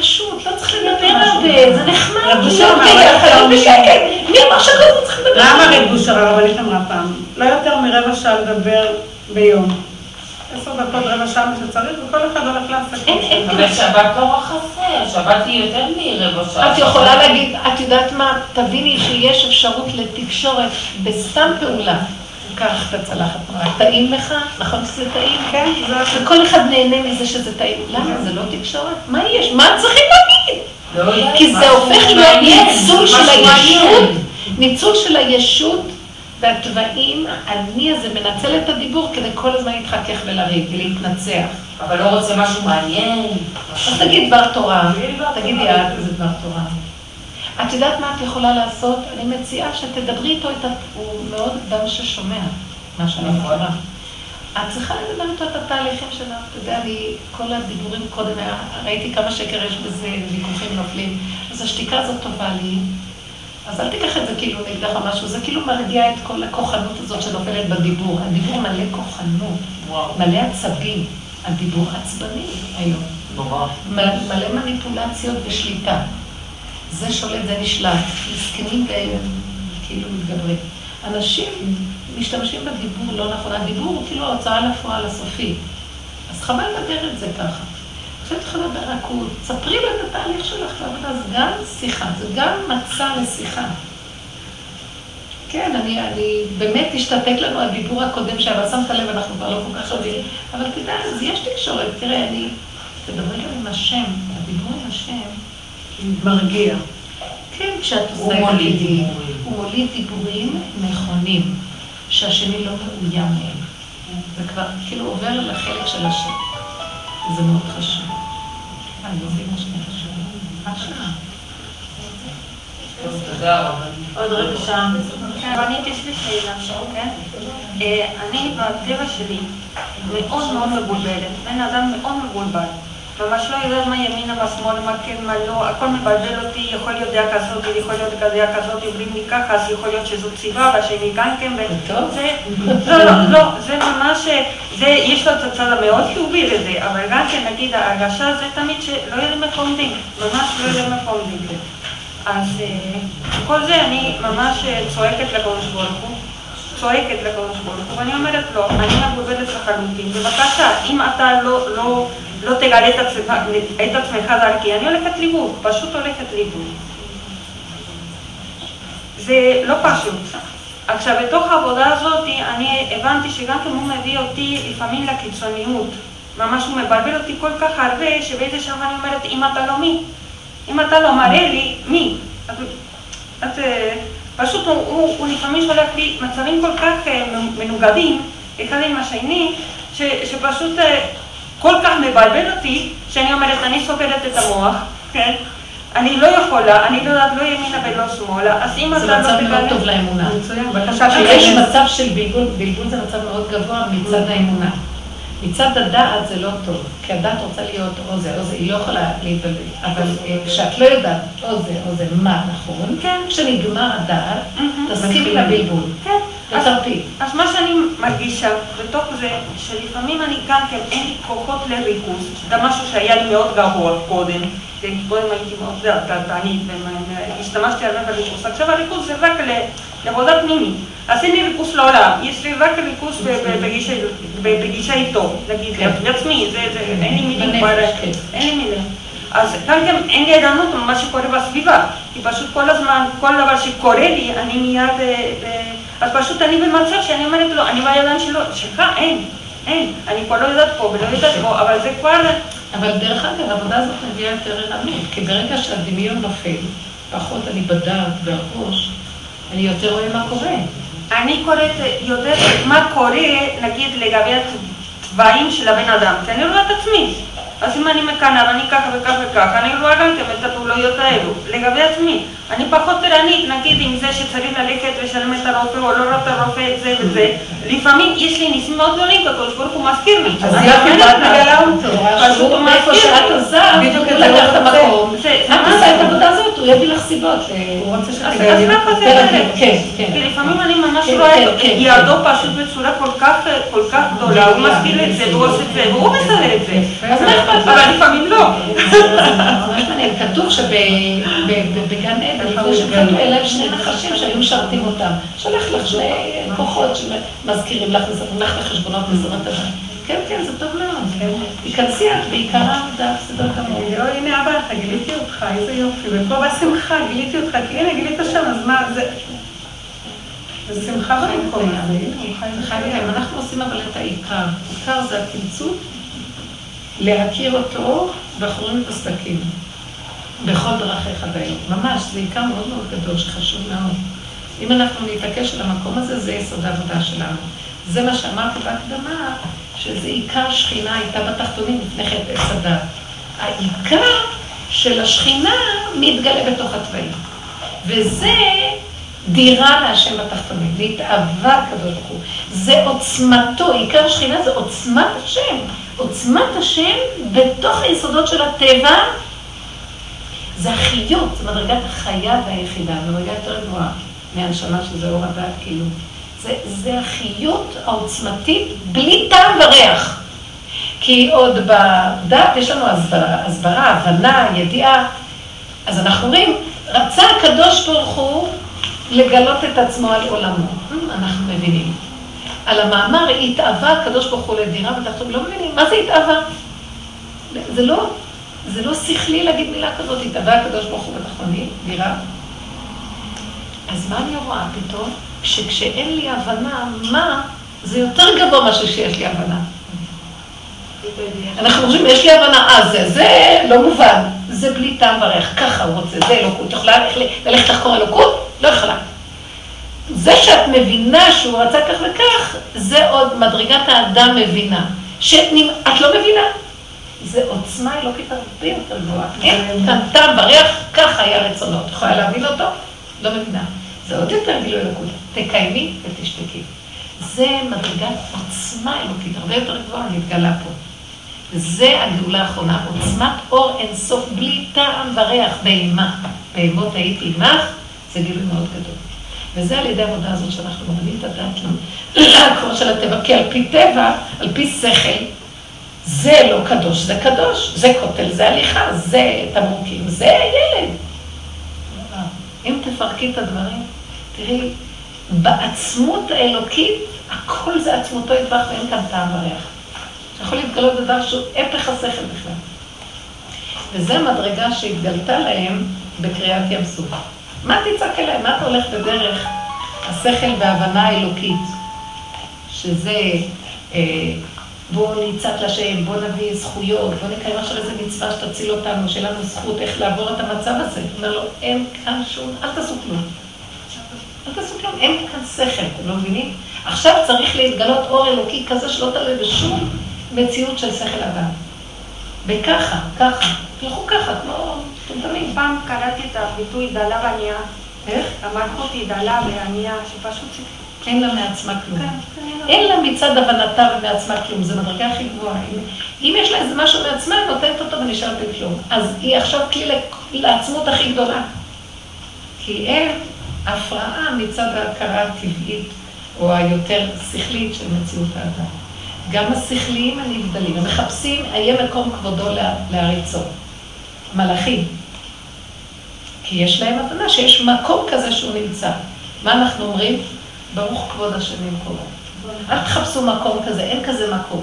פשוט, לא צריך לדבר הרבה, זה נחמד, רב אושר אמר, לא יותר בשקט, מי אמר שכל הזמן צריך לדבר? למה רב אושר הרבנית אמרה פעם? לא יותר מרבע שעה לדבר ביום. עשר דקות, רבע שעה, מה שצריך, וכל אחד הולך לעסקים. אין, אין, אבל שבת לא רק חסר, שבת היא יותר מרבע שעה. את יכולה להגיד, את יודעת מה, תביני שיש אפשרות לתקשורת בסתם פעולה. קח את הצלחת טעים לך? נכון שזה טעים? כן, זה... וכל אחד נהנה מזה שזה טעים. למה? זה לא תקשורת? מה יש? מה צריכים להגיד? לא כי זה הופך להיות ניצול של הישות. ניצול של הישות והתוואים, אני הזה מנצל את הדיבור כדי כל הזמן להתחכך ולריב ולהתנצח. אבל לא רוצה משהו מעניין. אז תגיד דבר תורה, תגידי את איזה דבר תורה. את יודעת מה את יכולה לעשות? אני מציעה שתדברי איתו, את ה... הוא מאוד אדם ששומע, מה שאני נכון. מכירה. את צריכה לדבר איתו את התהליכים שלך. אתה יודע, אני, כל הדיבורים קודם, ראיתי כמה שקר יש בזה, ויכוחים נופלים. אז השתיקה הזאת טובה לי. אז אל תיקח את זה כאילו נגדך משהו, זה כאילו מרגיע את כל הכוחנות הזאת שנופלת בדיבור. הדיבור מלא כוחנות, מלא עצבים. הדיבור עצבני היום. נורא. מלא מניפולציות ושליטה. זה שולט, זה נשלט. מסכנים וכאילו מתגברים. אנשים משתמשים בדיבור לא נכון. הדיבור הוא כאילו ההוצאה לפועל הסופית. אז חבל לדבר את זה ככה. עכשיו צריכה לדבר רכות. ספרי לו את התהליך שלך לעבודה, זה גם שיחה, זה גם מצע לשיחה. כן, אני, אני באמת השתתק לנו הדיבור הקודם שהיה, אבל שמת לב, אנחנו כבר לא כל כך יודעים. אבל תדע, אז יש תקשורת. תראה, אני... תדברי גם עם השם, הדיבור עם השם. מרגיע. כן, כשאת עושה הוא מוליד. דיבורים. הוא מוליד דיבורים נכונים, שהשני לא מאוים מהם. זה כבר כאילו עובר לחלק של השם. זה מאוד חשוב. אני לא. עוד רבע שעה. רבנית, יש לי שאלה, כן? אה, אני בטבע שלי מאוד מאוד מבולבלת, בן אדם מאוד מבולבל. ממש לא יודעת מה ימינה, מה שמאל, מה כן, מה לא, הכל מבלבל אותי, יכול להיות דעה כזאת, יכול להיות דעה כזאת, אומרים לי ככה, אז יכול להיות שזו ציבה, והשני גם כן, ו- טוב. זה, לא, לא, לא, זה ממש, זה, יש לו את הצד המאוד חיובי לזה, אבל גם כן, נגיד, ההרגשה זה תמיד שלא יודעים איפה עומדים, ממש לא יודעים איפה עומדים. אז אה, כל זה אני ממש אה, צועקת לקדוש ברוך הוא, צועקת לקדוש ברוך הוא, ואני אומרת לו, אני מבולבלת לחלוטין, בבקשה, אם אתה לא, לא, לא תגלה את עצמך, את עצמך דרכי, אני הולכת לאיבוד, פשוט הולכת לאיבוד. זה לא פשוט. עכשיו, בתוך העבודה הזאת, אני הבנתי שגם כן הוא מביא אותי לפעמים לקיצוניות. ממש הוא מבלבל אותי כל כך הרבה, שבאיזה שלב אני אומרת, אם אתה לא מי, אם אתה לא מראה לי, מי? את, את, אה, פשוט הוא, הוא, הוא לפעמים שולח לי מצבים כל כך אה, מנוגדים, אחד עם השני, ש, שפשוט אה, כל כך מבלבל אותי, שאני אומרת, אני סוגרת את המוח, כן? אני לא יכולה, אני לא יודעת לא ימינה ולא שמאלה, אז אם זה אתה מצב לא מאוד תגלה... טוב לאמונה. מצוין, בבקשה יש שיהיה. מצב של בלבול, בלבול זה מצב מאוד גבוה מצד האמונה. מצד הדעת זה לא טוב, כי הדעת רוצה להיות או זה או זה, היא לא יכולה להתבלבל. אבל אה, כשאת לא יודעת או זה או זה, מה נכון, כן. כשנגמר הדעת. תסכימי לבלבול. כן. אז- מה שאני מרגישה בתוך זה, שלפעמים אני גם כן, אין לי כוחות לריכוז, זה משהו שהיה לי מאוד גבוה קודם, קודם הייתי מאוד דעתנית, והשתמשתי הרבה בריכוז, עכשיו הריכוז זה רק ל- לעבודה פנימית, לי ריכוז לעולם, יש לי רק ריכוז בגישה- איתו, נגיד, כן. לעצמי, אין לי מילים כבר, כן. אין לי מילים. אז גם כן אין לי ערנות ממה שקורה בסביבה, כי פשוט כל הזמן, כל דבר שקורה לי, אני מיד... אה, אז פשוט אני במצב שאני אומרת לו, אני בידיים שלו, שלך אין, אין, אני כבר לא יודעת פה ולא יודעת פה, אבל זה כבר... אבל דרך אגב, העבודה הזאת מביאה יותר ערנות, כי ברגע שהדמיון נופל, פחות אני בדעת והראש, אני יותר רואה מה קורה. אני קוראת יותר מה קורה, נגיד, לגבי התוואים של הבן אדם, כי אני רואה את עצמי. אז אם אני מקנאה ואני ככה וככה וככה, אני גם כן את הפעולות האלו. לגבי עצמי, אני פחות ערנית, נגיד עם זה שצריך ללכת לשלם את הרופא או לא רואה את הרופא, את זה וזה. לפעמים יש לי ניסים מאוד גדולים, הקדוש ברוך הוא מזכיר לי. אז אני יופי, מגלה אותו. פשוט הוא מזכיר שאת לי. בדיוק את זה לקח את עושה את העבודה הזאת, הוא יביא לך סיבות. הוא רוצה שתגלה. אז ככה זה כן, הולך. כן, כן. כי לפעמים אני ממש כן, רואה כן, את כן, ידו פשוט בצורה כל כך, גדולה, הוא מסתיר את זה, והוא עושה את זה, והוא מסדר את זה. אבל לפעמים לא. כתוב שבגן עדן, לפני אליהם שני נחשים שהיו משרתים אותם. שולח לך שני כוחות שמזכירים לך, מספרים לך לחשבונות מזונות אדם. כן, כן, זה טוב מאוד. תיכנסי את בעיקר העבודה, בסדר גמור. לא, הנה אבא, אתה גיליתי אותך, איזה יופי. ופה בשמחה, גיליתי אותך, כי הנה, גילית שם, אז מה, זה... זה שמחה במקום הזה. אנחנו עושים אבל את העיקר. העיקר זה התמצות, להכיר אותו, את הסדקים. בכל דרכיך דיים. ממש, זה עיקר מאוד מאוד גדול שחשוב מאוד. אם אנחנו נתעקש על המקום הזה, זה יסוד העבודה שלנו. זה מה שאמרתי בהקדמה, שזה עיקר שכינה הייתה בתחתונים לפני חטא עץ הדת. העיקר של השכינה מתגלה בתוך התוואים. וזה דירה להשם בתחתונים, והתאווה הקדוש ברוך. זה עוצמתו, עיקר שכינה זה עוצמת השם. עוצמת השם בתוך היסודות של הטבע, זה החיות, זה מדרגת החיה והיחידה, מדרגה יותר גבוהה מהנשמה שזה אור הדת, כאילו. זה, זה החיות העוצמתית בלי טעם וריח. כי עוד בדת יש לנו הסברה, הסברה, הבנה, ידיעה. אז אנחנו אומרים, רצה הקדוש ברוך הוא לגלות את עצמו על עולמו. אנחנו מבינים. על המאמר התאווה הקדוש ברוך הוא לדירה בתחתון, לא מבינים, מה זה התאווה? זה לא, זה לא שכלי להגיד מילה כזאת, התאווה הקדוש ברוך הוא בתחתונים, דירה. אז מה אני רואה פתאום? שכשאין לי הבנה, מה, זה יותר גבוה מאשר שיש לי הבנה. אנחנו חושבים, יש לי הבנה, אה, זה, זה לא מובן, זה בלי טעם וריח, ככה הוא רוצה, זה אלוקות, יכולה ללכת לחקור אלוקות? לא יכולה. זה שאת מבינה שהוא רצה כך וכך, זה עוד מדרגת האדם מבינה. שאת לא מבינה, זה עוצמה אלוקית הרבה יותר גבוהה. כאן טעם וריח, ככה היה רצונו. את יכולה להבין אותו? לא מבינה. זה עוד יותר גילוי אלוקות. תקיימי ותשתקי. זה מדרגת עוצמה אלוקית, הרבה יותר גבוהה מתגלה פה. וזה הגאולה האחרונה, עוצמת אור אינסוף, בלי טעם וריח, בהמה. בהמות הייתי עמך, זה גילוי מאוד גדול. וזה על ידי העבודה הזאת שאנחנו מבינים את הדעת לעקור של הטבע, כי על פי טבע, על פי שכל, זה לא קדוש, זה קדוש, זה כותל, זה הליכה, זה תמרוקים, זה ילד. אם תפרקי את הדברים, תראי, בעצמות האלוקית, הכל זה עצמותו יטבח ואין כאן טעם וריח. יכול להתגלות דבר שהוא הפך השכל בכלל. וזו מדרגה שהתגלתה להם בקריאת ים סוף. מה תצעק אליהם? מה אתה הולך בדרך השכל וההבנה האלוקית? שזה אה, בואו נצעק לשם, בואו נביא זכויות, בואו נקיים עכשיו איזה מצווה שתציל אותנו, שיהיה לנו זכות איך לעבור את המצב הזה. הוא אומר לו, אין כאן שום, אל תעשו כלום. אל תעשו כלום, אין כאן שכל, אתם לא מבינים? עכשיו צריך להתגלות אור אלוקי כזה שלא תלוי בשום מציאות של שכל אדם. וככה, ככה, תלכו ככה, כמו מטומטמים. פעם קראתי את הביטוי דלה וענייה. איך? המלכות היא דלה וענייה, שפשוט... אין לה מעצמה כלום. אין לה מצד הבנתה ומעצמה כלום, זו מדרגה הכי גבוהה. אם, יש לה איזה משהו מעצמה, היא נותנת אותו ונשארת עם כלום. אז היא עכשיו כלי לעצמות הכי גדולה. כי אין הפרעה מצד ההכרה הטבעית, או היותר שכלית של מציאות האדם. גם השכליים הנבדלים, הם מחפשים, איה מקום כבודו לה- להריצו. מלאכים. כי יש להם הבנה שיש מקום כזה שהוא נמצא. מה אנחנו אומרים? ברוך כבוד השם ממקומו. אל תחפשו מקום כזה, אין כזה מקום.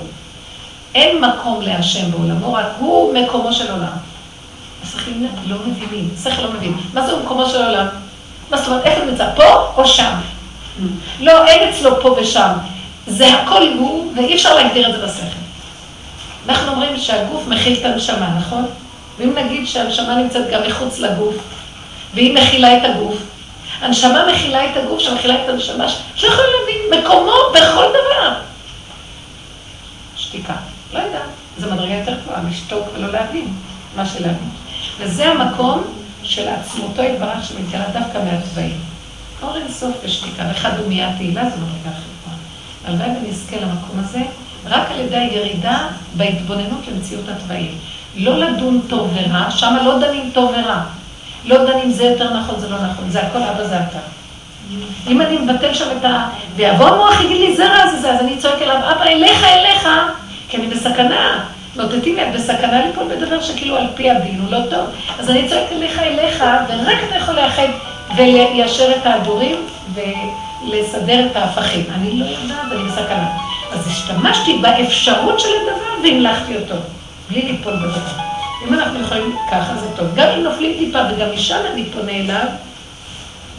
אין מקום להשם בעולמו, רק הוא מקומו של עולם. השכלים לא מבינים, שכל לא מבין. מה זה מקומו של עולם? מה זאת אומרת, איפה נמצא? פה או שם? לא, אין אצלו פה ושם. זה הכל הוא, ואי אפשר להגדיר את זה בשכל. אנחנו אומרים שהגוף מכיל את הנשמה, נכון? ואם נגיד שהנשמה נמצאת גם מחוץ לגוף, והיא מכילה את הגוף, הנשמה מכילה את הגוף שמכילה את הנשמה, שלא יכולים להבין מקומו בכל דבר. שתיקה. לא יודעת. זו מדרגה יותר גבוהה, לשתוק ולא להבין מה שלהבין. וזה המקום של עצמותו יתברך שמתגלה דווקא מהתוואים. אור אין סוף ושתיקה, וחדומיה תהילה זו מדרגה גבוהה. הלוואי ונזכה למקום הזה, רק על ידי הירידה בהתבוננות למציאות התוואים. לא לדון טוב ורע, שם לא דנים טוב ורע. לא דנים זה יותר נכון, זה לא נכון, זה הכל אבא זה אתה. אם אני מבטל שם את ה... ויבוא המוח, יגיד לי, זה רע, זה זה, אז אני צועק אליו, אבא, אליך, אליך, כי אני בסכנה. מאותתים לי, את בסכנה ליפול בדבר שכאילו על פי הדין הוא לא טוב. אז אני צועק אליך, אליך, ורק אתה יכול לאחד וליישר את ההדורים ולסדר את ההפכים. אני לא יודעת, אני בסכנה. אז השתמשתי באפשרות של הדבר והמלכתי אותו, בלי ליפול בדבר. אם אנחנו יכולים, ככה זה טוב. גם אם נופלים טיפה וגם משם אני פונה אליו,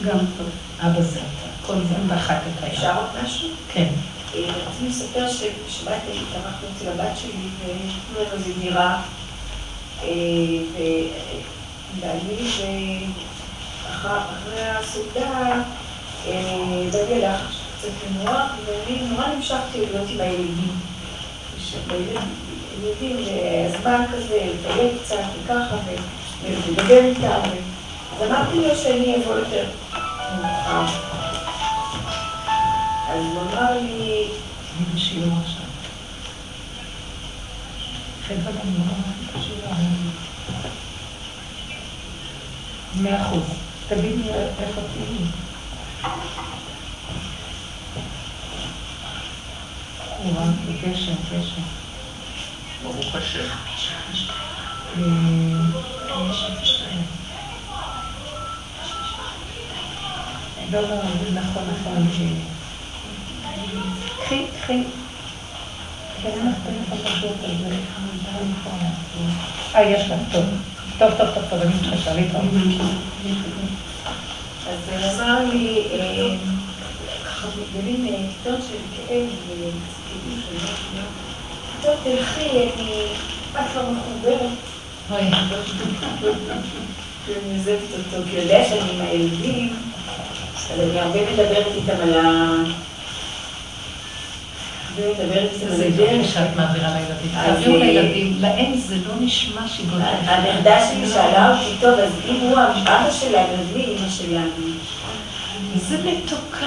גם טוב. אבא זה אתה, כל זה דחק את הים. אפשר עוד משהו? כן. אה, רציתי לספר שבשבת התארחנו אצל הבת שלי ונתנו לנו איזו דירה. אה, ובעלי, ואחרי הסעודה, אה, בעלי הלך קצת לנוח, ואני נורא נמשכתי להיות עם הילדים. ילדים, הזמן כזה, לטייל קצת וככה, ולדבר איתם. אז אמרתי לו שאני אבוא יותר מאוחר. אז הוא אמר לי, לא. מאה אחוז. תגידי איפה תהיי. וואו, גשם, גשם. ברוך השם. לא, לא, נכון, נכון. קחי, קחי. כן, אה, יש לך, טוב. טוב, טוב, טוב, טוב, אני מתחשבה לי טוב. אז אמר לי, אה, ככה מתגלים כיתות של כאב וכאילו של תלכי, אני, את לא מחוברת. אוי, ואני עוזבת אותו, כי הוא יודע שאני עם הילדים, אז אני הרבה מדברת איתם על ה... הרבה מדברת איתם על זה הדרך. יופי שאת מעבירה לילדים. תעבירו אה, לילדים, להם זה לא נשמע. הנכדה שלי שאלה אותי, טוב, אז אם הוא אבא שלנו, אז מי אמא שלנו? זה מתוקה.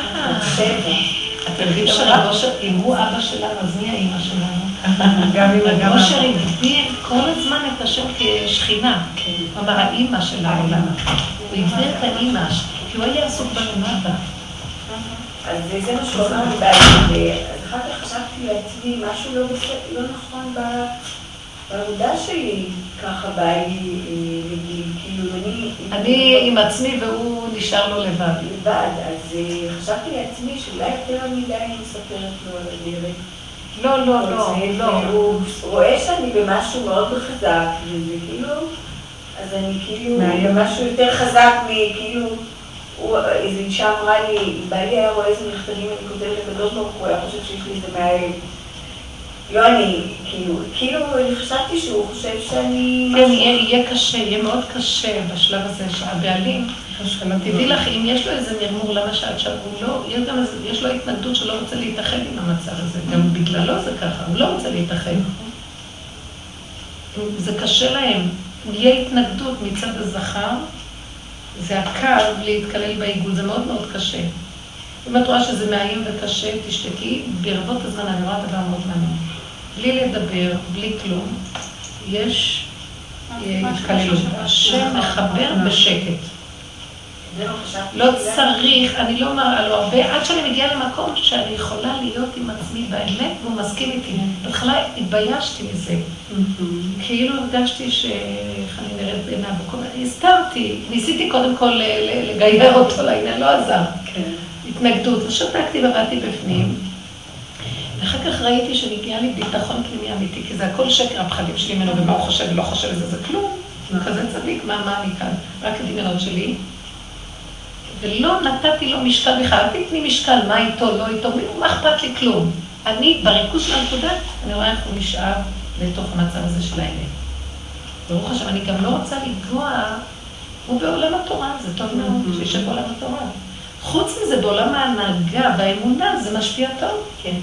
אתם יודעים שרב אושר, אם הוא אבא שלנו, אז מי האימא שלנו? גם אמא, גם רב אושר. הגדיר כל הזמן את השם כשכינה. הוא אמר האימא של העולם. הוא הגדיר את האימא, כי הוא היה עסוק בלמטה. אז זה מה שהוא אמר לי בעלי, אז אחר כך חשבתי לעצמי, משהו לא לא נכון ב- בעבודה שלי, ככה בא לי, כאילו, אני... אני עם עצמי והוא נשאר לו לבד. לבד, אז אה, חשבתי לעצמי שאולי יותר מדי אני מספרת לו על הדרך. לא, לא, לא, לא. והוא רואה שאני במשהו מאוד חזק, וזה כאילו, אז אני כאילו. במשהו יותר חזק מכאילו, הוא- איזו אישה אמרה לי, אם בעלי היה רואה איזה מכתבים אני כותבת לקדוש ברוך הוא, היה חושב שיש לי איזה מאיים. לא אני, כאילו, כאילו, אני חשבתי שהוא חושב שאני... כן, יהיה קשה, יהיה מאוד קשה בשלב הזה שהבעלים, תדעי לך, אם יש לו איזה מרמור, למה שאת שם, הוא לא, יש גם יש לו התנגדות שלא רוצה להתאחד עם המצב הזה, גם בגללו זה ככה, הוא לא רוצה להתאחד. זה קשה להם, יהיה התנגדות מצד הזכר, זה הקו להתקלל בעיגול, זה מאוד מאוד קשה. אם את רואה שזה מאיים וקשה, תשתקי, ברבות הזמן אני רואה דבר מאוד מעניין. בלי לדבר, בלי כלום, יש אה, התקללות. השם מחבר בשקט. זה לא. לא צריך, אני לא מראה לו הרבה, עד שאני מגיעה למקום שאני יכולה להיות עם עצמי באמת, והוא מסכים איתי. בהתחלה התביישתי מזה. כאילו הרגשתי ש... איך אני נראית בעיניו, וכל מיני, הסתרתי, ניסיתי קודם כל לגייר אותו לעניין, לא עזר. כן. התנגדות, אז שתקתי ובאתי בפנים. ואחר כך ראיתי שנגיע לי ביטחון פנימי אמיתי, כי זה הכל שקר הפחדים שלי ממנו, ומה הוא חושב ולא חושב וזה, זה כלום. הוא כזה צדיק, מה, מה אני כאן? רק הדמיונות שלי. ולא נתתי לו משקל בכלל, אל תתני משקל, מה איתו, לא איתו, מה אכפת לי כלום. אני, בריכוז של הנקודה, אני רואה איך הוא נשאר לתוך המצב הזה של האמת. ברוך השם, אני גם לא רוצה לגוע, הוא בעולם התורה, זה טוב מאוד, שישב בעולם התורה. חוץ מזה, בעולם ההנהגה, באמונה, זה משפיע טוב. כן.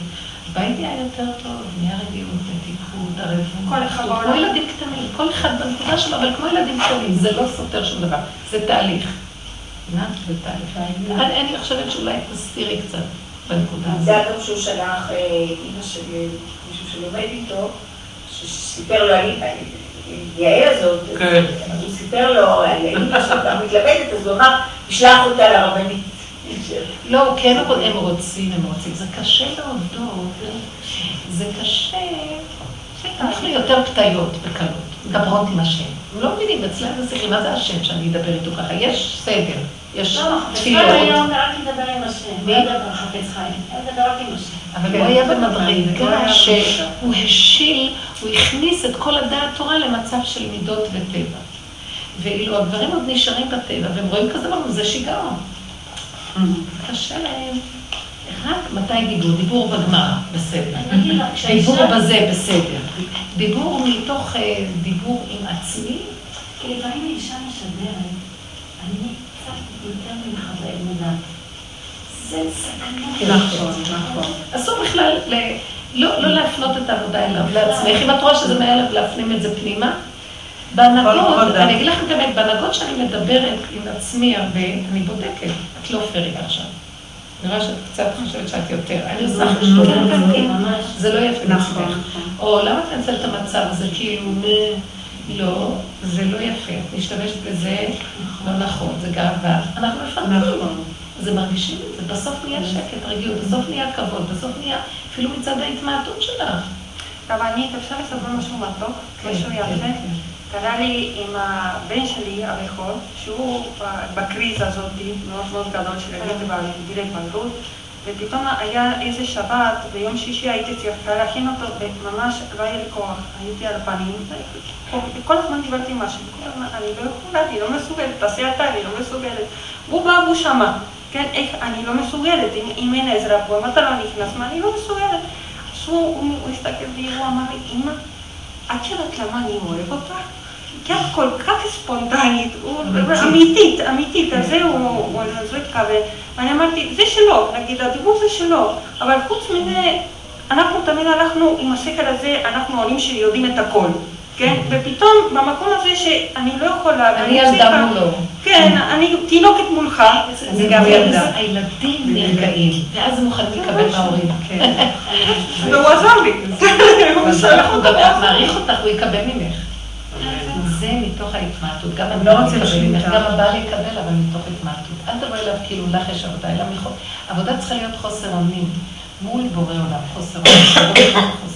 הבית נהיה יותר טוב, נהיה רגיעות, מתיקות, ערבות. כל אחד כמו. ילדים קטנים, כל אחד בנקודה שלו, אבל כמו ילדים קטנים, זה לא סותר שום דבר, זה תהליך. זה תהליך. אני אני חושבת שאולי תסתירי קצת בנקודה הזאת. זה גם שהוא שלח אה, אימא של מישהו שלומד איתו, שסיפר לו על יעל הזאת, כן. אז הוא סיפר לו על אימא שלו המתלמדת, אז הוא אמר, תשלח אותה לרבנית. לא, כן, אבל הם רוצים, הם רוצים. זה קשה להודות, זה קשה. אנחנו יותר פתיות בקלות. מדברות עם השם. הם לא מבינים, אצלם זה מה זה השם שאני אדבר איתו ככה? יש סדר, יש לא, חפץ תפילות. חיים אומר רק לדבר עם השם. לא לדבר חפץ חיים. רק עם השם. אבל כן, הוא היה היה שהוא השיל, הוא הכניס את כל הדעת תורה למצב של מידות וטבע. ואילו הגברים עוד נשארים בטבע, והם רואים כזה דבר, זה שיגעון. קשה להם. רק מתי דיבור? דיבור בגמרא, בסדר. דיבור. בזה, בסדר. דיבור מתוך אה, דיבור עם עצמי, לפעמים האישה משדרת, אני קצת יותר ממך באמונה. זה סכנה. נכון, נכון. אסור בכלל לא, לא להפנות את העבודה אליו, לעצמך. אם את רואה שזה מעליו, להפנים את זה פנימה. עבודה. אני אגיד לך את האמת, בהנהגות שאני מדברת עם עצמי הרבה, אני בודקת. את לא פיירית עכשיו. נראה שאת קצת חושבת שאת יותר. אני עושה חשבון. כן, כן, כן. זה לא יפה נכון. נכון. או למה את מנצלת את המצב הזה, כאילו, לא, זה לא יפה. את משתמשת בזה לא נכון, זה גאווה. אנחנו מפרקים. נכון. זה מרגישים את זה, בסוף נהיה שקט, רגיעות, בסוף נהיה כבוד, בסוף נהיה אפילו מצד ההתמעטות שלך. רבנית, אפשר לספר משהו מתוק? משהו כן, יפה? קרה לי עם הבן שלי, הבכור, שהוא ב- בקריזה הזאת מאוד מאוד גדול של גיל ההתבגרות, ופתאום היה איזה שבת, ביום שישי הייתי צריכה להכין אותו, וממש לא היה לי כוח, הייתי על הפנים, וכל הזמן דיברתי עם השם, כל הזמן, אני לא יכולה, אני לא מסוגלת, תעשי אתה, אני לא מסוגלת. הוא בא והוא שמע, כן, איך אני לא מסוגלת, אם, אם אין עזרה פה, אם אתה לא נכנס, מה, אני לא מסוגלת. אז הוא, הוא, הוא הסתכל בי, הוא אמר לי, אמא, את יודעת למה אני אוהב אותך? את כל כך ספונטנית, הוא- אמיתית, אמיתית, אז זה הוא, הוא זה התכוון. ואני אמרתי, זה שלו, נגיד, הדיבור זה שלו, אבל חוץ מזה, אנחנו תמיד הלכנו עם השכל הזה, אנחנו עולים שיודעים את הכל, כן? ופתאום במקום הזה שאני לא יכולה, אני ילדה מולו. כן, אני תינוקת מולך, זה גם ילדה. הילדים נרגעים, ואז הם מוכנים לקבל מההורים. כן. והוא עזר לי. הוא שלח מעריך אותך, הוא יקבל ממך. זה מתוך ההתמעטות, גם לא הבעל רוצים יקבל ממך, שליטה. גם הבעל יקבל, אבל מתוך התמעטות. אל תבואי אליו כאילו לך יש עבודה, אלא מחו... עבודה צריכה להיות חוסר אונים. מול בורא עולם, חוסר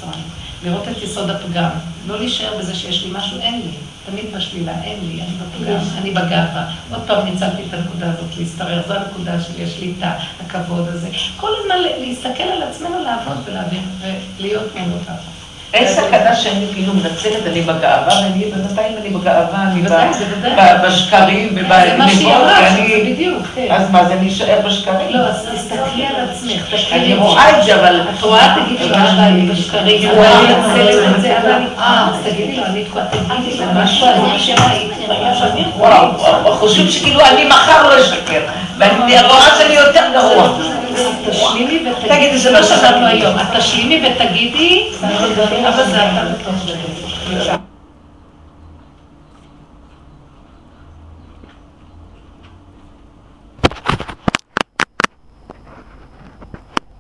אונים. לראות את יסוד הפגם. לא להישאר בזה שיש לי משהו, אין לי. תמיד בשלילה, אין לי, אני בפגם, אני בגאווה. עוד פעם ניצלתי את הנקודה הזאת, להשתרר, זו הנקודה שלי, השליטה, הכבוד הזה. כל הזמן להסתכל על עצמנו, לעבוד ולהבין, ולהיות מנותק. אין סכנה שאני כאילו מנצלת, אני בגאווה, ואני בינתיים אני בגאווה, אני זה בשקרים זה ובגניבות, אמרה, ואני... זה כן. אז מה, זה אני אשאר בשקרים? לא, אז תסתכלי על עצמך, תסתכלי. אני רואה את זה, אבל... את רואה, תגידי לו, אני בשקרים, אני מנצלת את זה, אבל אני... אה, אז תגידי לו, אני תקועה, תגידי לו, משהו, שראיתי, וואו, וואו, חושבים שכאילו אני מחר לא אשקר, ואני רואה שאני יותר גרוע. תשלימי ותגידי, תגידי, זה לא שאמרנו היום, את תשלימי ותגידי, אבל זה אתה בתוך זה.